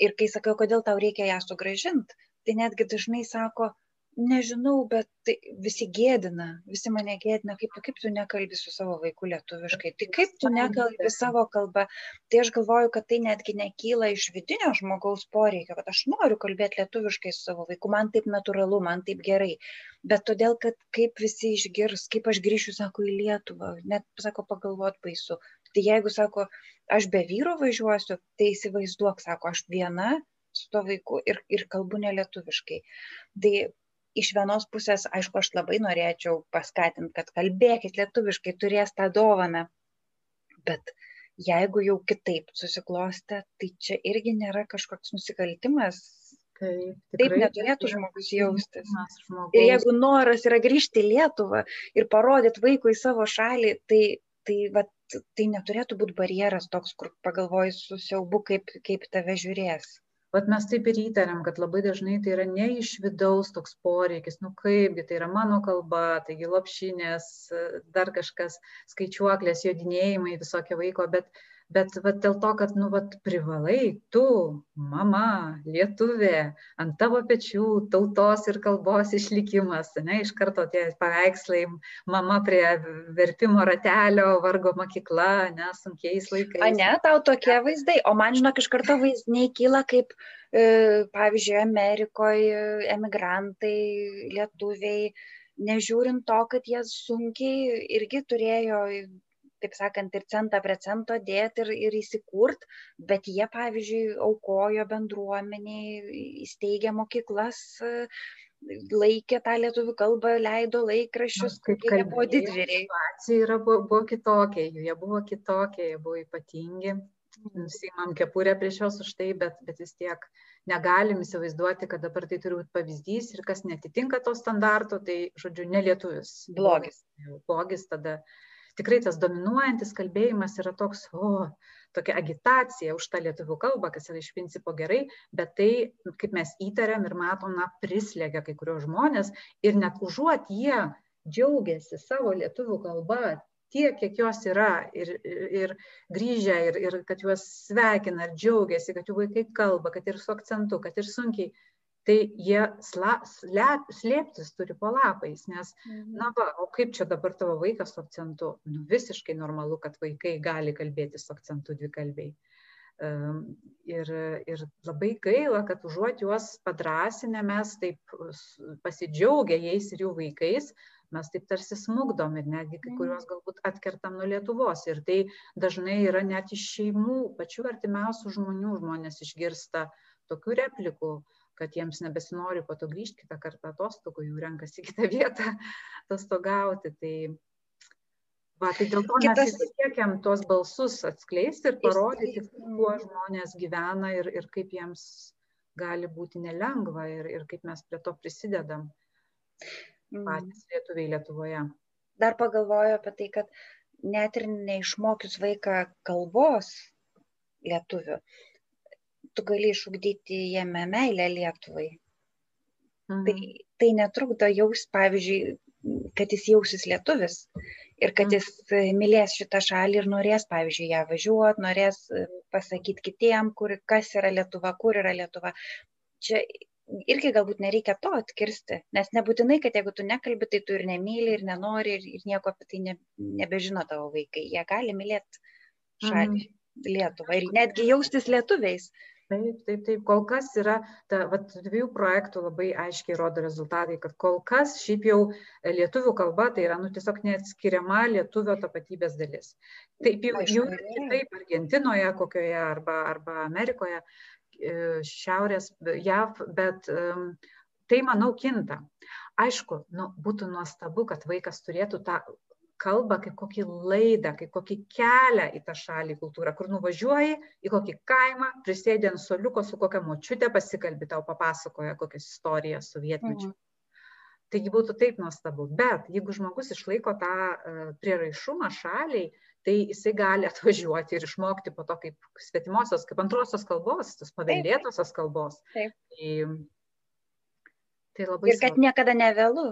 Ir kai sakau, kodėl tau reikia ją sugražinti, tai netgi dažnai sako, nežinau, bet tai visi gėdina, visi mane gėdina, kaip, kaip tu nekalbi su savo vaiku lietuviškai, tai kaip tu nekalbi savo kalbą. Tai aš galvoju, kad tai netgi nekyla iš vidinio žmogaus poreikio, kad aš noriu kalbėti lietuviškai su savo vaiku, man taip natūralu, man taip gerai, bet todėl, kad kaip visi išgirs, kaip aš grįšiu, sako, į Lietuvą, net, sako, pagalvot baisu. Tai jeigu, sako, aš be vyro važiuosiu, tai įsivaizduok, sako, aš viena su to vaiku ir, ir kalbu nelietuviškai. Tai iš vienos pusės, aišku, aš labai norėčiau paskatinti, kad kalbėkit lietuviškai, turės tą dovaną, bet jeigu jau kitaip susiklostė, tai čia irgi nėra kažkoks nusikaltimas. Taip, Taip neturėtų žmogus jaustis. Žmogus. Ir jeigu noras yra grįžti į Lietuvą ir parodyti vaikui savo šalį, tai, tai, va, tai neturėtų būti barjeras toks, kur pagalvoji su siaubu, kaip, kaip tave žiūrės. Vat mes taip ir įtariam, kad labai dažnai tai yra ne iš vidaus toks poreikis, nu kaipgi tai yra mano kalba, taigi lopšinės, dar kažkas, skaičiuoklės, jodinėjimai visokie vaiko, bet, bet vat, dėl to, kad nu, vat, privalai tu, mama, lietuvė, ant tavo pečių tautos ir kalbos išlikimas, ne, iš karto tie paveikslai, mama prie vertimo ratelio, vargo mokykla, ne, sunkiais laikais. A ne, tau tokie vaizdai, o man žinok, iš karto vaizdiniai kyla kaip, e, pavyzdžiui, Amerikoje emigrantai, lietuviai, nežiūrint to, kad jie sunkiai irgi turėjo taip sakant, ir centą prie cento dėti ir, ir įsikurt, bet jie, pavyzdžiui, aukojo bendruomeniai, įsteigė mokyklas, laikė tą lietuvių kalbą, leido laikraščius, kokie jie buvo didvyriai. Situacija yra, buvo, buvo kitokia, jie buvo kitokie, jie buvo ypatingi. Nusimam kepurę prieš juos už tai, bet, bet vis tiek negalim įsivaizduoti, kad dabar tai turi būti pavyzdys ir kas netitinka to standarto, tai, žodžiu, nelietuvis. Blogis. Blogis tada tikrai tas dominuojantis kalbėjimas yra toks, o, tokia agitacija už tą lietuvių kalbą, kas yra iš principo gerai, bet tai, kaip mes įtariam ir matom, na, prislėgia kai kurios žmonės ir net užuot jie džiaugiasi savo lietuvių kalbą tiek, kiek jos yra ir, ir grįžę, ir, ir kad juos sveikina, ir džiaugiasi, kad jų vaikai kalba, kad ir su akcentu, kad ir sunkiai, tai jie sla, slep, slėptis turi po lapais, nes, na, va, o kaip čia dabar tavo vaikas su akcentu? Nu, visiškai normalu, kad vaikai gali kalbėti su akcentu dvikalbiai. Um, ir, ir labai gaila, kad užuot juos padrasinę mes taip pasidžiaugia jais ir jų vaikais, mes taip tarsi smugdom ir netgi kai kuriuos galbūt atkertam nuo Lietuvos. Ir tai dažnai yra net iš šeimų, pačių artimiausių žmonių žmonės išgirsta tokių replikų, kad jiems nebesinori po to grįžti kitą kartą atostogų, jų renkasi *laughs* kitą vietą atostogauti. Tai, va, tai dėl to Kitas... mes siekiam tuos balsus atskleisti ir parodyti, kuo žmonės gyvena ir, ir kaip jiems gali būti nelengva ir, ir kaip mes prie to prisidedam patys lietuviai Lietuvoje. Dar pagalvoju apie tai, kad net ir neišmokius vaiką kalbos lietuvių, tu gali išugdyti jame meilę Lietuvai. Mhm. Tai, tai netrukdo jaus, pavyzdžiui, kad jis jausis lietuvis ir kad jis mylės šitą šalį ir norės, pavyzdžiui, ją važiuoti, norės pasakyti kitiem, kur, kas yra Lietuva, kur yra Lietuva. Čia irgi galbūt nereikia to atkirsti, nes nebūtinai, kad jeigu tu nekalbi, tai tu ir nemyli, ir nenori, ir, ir nieko apie tai ne, nebežino tavo vaikai. Jie gali mylėti šalį, mm. Lietuvą ir netgi jaustis lietuviais. Taip, taip, taip, kol kas yra, ta, vat, dviejų projektų labai aiškiai rodo rezultatai, kad kol kas šiaip jau lietuvių kalba tai yra, nu, tiesiog neatskiriama lietuvio tapatybės dalis. Taip jau, jau kitaip Argentinoje kokioje arba, arba Amerikoje, Šiaurės JAV, bet tai, manau, kinta. Aišku, nu, būtų nuostabu, kad vaikas turėtų tą kalbą kaip kokį laidą, kaip kokį kelią į tą šalį kultūrą, kur nuvažiuoji į kokį kaimą, prisėdė ant soliuko su kokia močiutė, pasikalbi tau papasakoja kokias istorijas sovietmečių. Mhm. Taigi būtų taip nuostabu. Bet jeigu žmogus išlaiko tą uh, prieraišumą šaliai, tai jisai gali *laughs* atvažiuoti ir išmokti po to kaip svetimosios, kaip antrosios kalbos, tos paveldėtosios kalbos. Taip. Tai, tai labai. Ir kad svarbu. niekada nevėlu.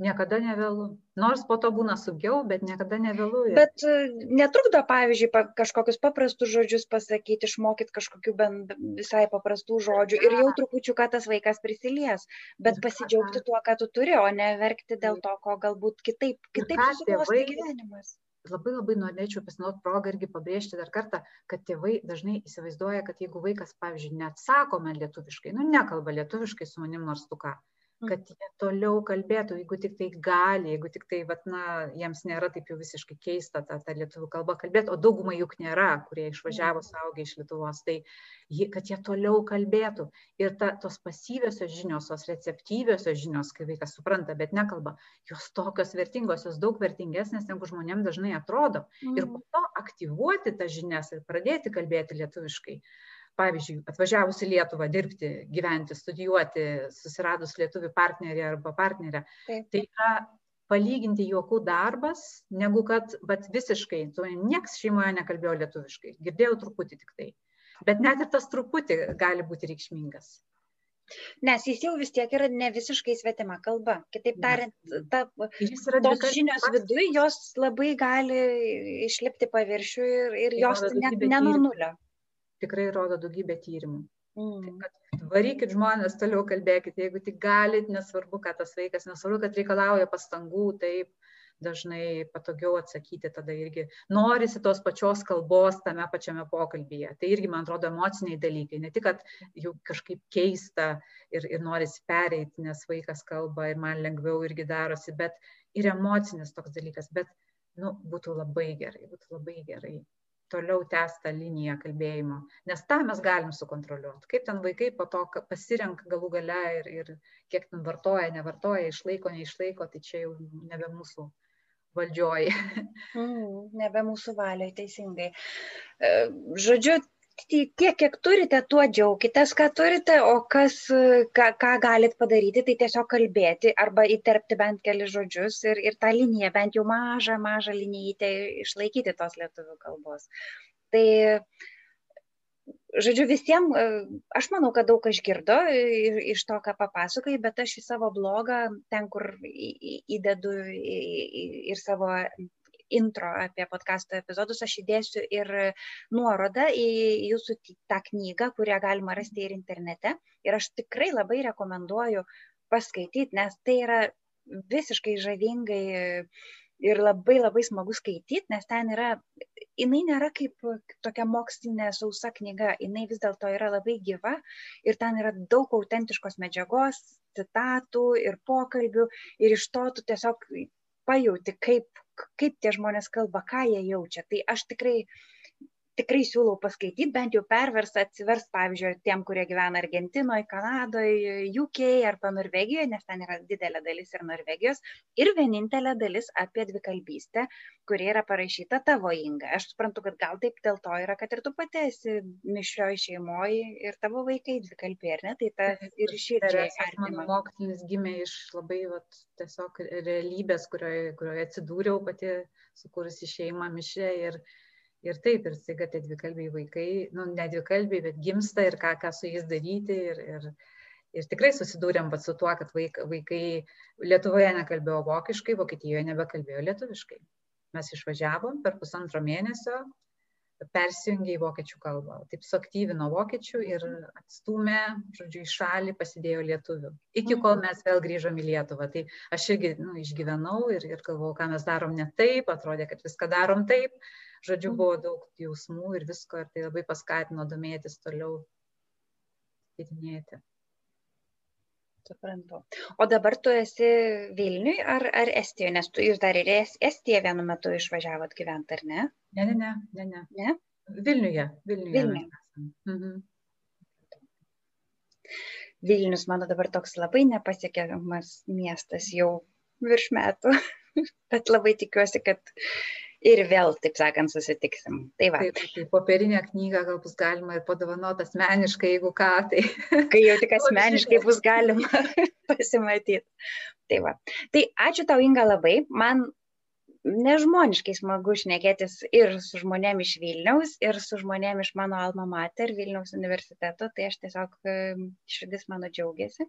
Niekada nevėlu. Nors po to būna sunkiau, bet niekada nevėlu. Bet e, netrukdo, pavyzdžiui, pa, kažkokius paprastus žodžius pasakyti, išmokyti kažkokių bent visai paprastų žodžių ir jau trupučiu, kad tas vaikas prisilies. Bet pasidžiaugti tuo, ką tu turi, o ne verkti dėl to, ko galbūt kitaip, kitaip susiklosti gyvenimas. Labai labai norėčiau pasinaudoti progą irgi pabrėžti dar kartą, kad tėvai dažnai įsivaizduoja, kad jeigu vaikas, pavyzdžiui, neatsako man lietuviškai, nu nekalba lietuviškai su manim nors tu ką, kad jie toliau kalbėtų, jeigu tik tai gali, jeigu tik tai, vat, na, jiems nėra taip jau visiškai keista ta, ta lietuvių kalba kalbėti, o daugumai juk nėra, kurie išvažiavo saugiai iš Lietuvos, tai kad jie toliau kalbėtų. Ir ta, tos pasyviosios žinios, tos receptyviosios žinios, kai vaikas supranta, bet nekalba, jos tokios vertingos, jos daug vertingesnės, negu žmonėms dažnai atrodo. Ir po to aktyvuoti tas žinias ir pradėti kalbėti lietuviškai pavyzdžiui atvažiavus į lietuvą dirbti gyventi studijuoti susiradus lietuvių partnerį arba partnerę tai yra palyginti juokų darbas negu kad vat visiškai nieks šeimoje nekalbėjo lietuviškai girdėjau truputį tik tai. Bet net ir tas truputį gali būti reikšmingas. Nes jis jau vis tiek yra ne visiškai svetima kalba. Kitaip tariant, ta, tos žinios viduje, jos labai gali išlipti paviršių ir, ir jos net ne nuo nulio tikrai rodo daugybė tyrimų. Mm. Kad varykit žmonės, toliau kalbėkit, jeigu tik galit, nesvarbu, kad tas vaikas, nesvarbu, kad reikalauja pastangų, taip dažnai patogiau atsakyti tada irgi norisi tos pačios kalbos tame pačiame pokalbyje. Tai irgi, man atrodo, emociniai dalykai. Ne tik, kad jau kažkaip keista ir, ir norisi pereiti, nes vaikas kalba ir man lengviau irgi darosi, bet ir emocinis toks dalykas. Bet, nu, būtų labai gerai, būtų labai gerai toliau tęsti tą liniją kalbėjimo, nes tą mes galim sukontroliuoti. Kaip ten vaikai po to pasirenka galų gale ir, ir kiek ten vartoja, nevartoja, išlaiko, neišlaiko, tai čia jau nebe mūsų valdžioji. Mm, nebe mūsų valiai, teisingai. E, žodžiu, tiek, kiek turite, tuo džiaukitės, ką turite, o kas, ką, ką galit padaryti, tai tiesiog kalbėti arba įterpti bent keli žodžius ir, ir tą liniją, bent jau mažą, mažą liniją išlaikyti tos lietuvių kalbos. Tai, žodžiu, visiems, aš manau, kad daug kas girdo iš to, ką papasakai, bet aš į savo blogą, ten, kur įdedu ir savo intro apie podkasto epizodus aš įdėsiu ir nuorodą į jūsų tą knygą, kurią galima rasti ir internete. Ir aš tikrai labai rekomenduoju paskaityti, nes tai yra visiškai žavingai ir labai labai smagu skaityti, nes ten yra, jinai nėra kaip tokia mokslinė sausa knyga, jinai vis dėlto yra labai gyva ir ten yra daug autentiškos medžiagos, citatų ir pokalbių ir iš to tu tiesiog pajauti, kaip kaip tie žmonės kalba, ką jie jaučia. Tai aš tikrai tikrai siūlau paskaityti, bent jau perverst, atsiverst, pavyzdžiui, tiem, kurie gyvena Argentinoje, Kanadoje, UK arba Norvegijoje, nes ten yra didelė dalis ir Norvegijos, ir vienintelė dalis apie dvikalbystę, kuri yra parašyta tavo inga. Aš suprantu, kad gal taip dėl to yra, kad ir tu pati esi mišrioj šeimoje ir tavo vaikai dvikalbė, ar ne? Tai ta ir širdžiai. Mano mokslinis gimė iš labai vat, tiesiog realybės, kurioje, kurioje atsidūriau pati, sukūrusi šeimą mišrę ir ir taip ir staiga tie dvikalbiai vaikai nu ne dvikalbiai bet gimsta ir ką ką su jais daryti ir ir ir tikrai susidūrėm vat su tuo kad vaik vaikai lietuvoje nekalbėjo vokiškai vokietijoje nebekalbėjo lietuviškai mes išvažiavom per pusantro mėnesio persijungė į vokiečių kalbą. Taip suaktyvino vokiečių ir atstūmė, žodžiu, į šalį pasidėjo lietuvių. Iki kol mhm. mes vėl grįžom į Lietuvą. Tai aš irgi nu, išgyvenau ir, ir galvojau, ką mes darom ne taip, atrodė, kad viską darom taip. Žodžiu, buvo daug jausmų ir visko ir tai labai paskatino domėtis toliau, tyrinėti. Suprantu. O dabar tu esi Vilniui ar, ar Estijoje, nes tu jūs dar ir Estiją vienu metu išvažiavot gyventi, ar ne? Ne, ne, ne, ne. ne. ne? Vilniuje. Vilniuje. Vilniuje. Mhm. Vilnius mano dabar toks labai nepasiekiamas miestas jau virš metų, *laughs* bet labai tikiuosi, kad ir vėl, taip sakant, susitiksim. Tai va. Taip, tai popierinę knygą gal bus galima ir padovanoti asmeniškai, jeigu ką, tai. *laughs* Kai jau tik *laughs* asmeniškai bus galima *laughs* pasimatyti. Tai va. Tai ačiū tau, Inga, labai. Man nežmoniškai smagu šnekėtis ir su žmonėm iš Vilniaus, ir su žmonėm iš mano alma mater Vilniaus universiteto, tai aš tiesiog širdis mano džiaugiasi.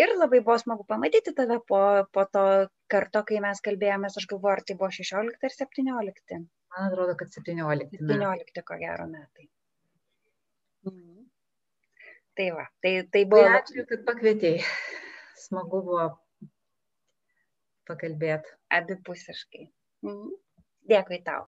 Ir labai buvo smagu pamatyti tave po, po to karto, kai mes kalbėjomės, aš galvoju, ar tai buvo 16 ar 17. Man atrodo, kad 17. 17 ko gero metai. Mhm. Tai va, tai, tai buvo. Tai ačiū, kad pakvietėjai. Smagu buvo pakalbėti. Abipusiškai. Mhm. Dėkui tau.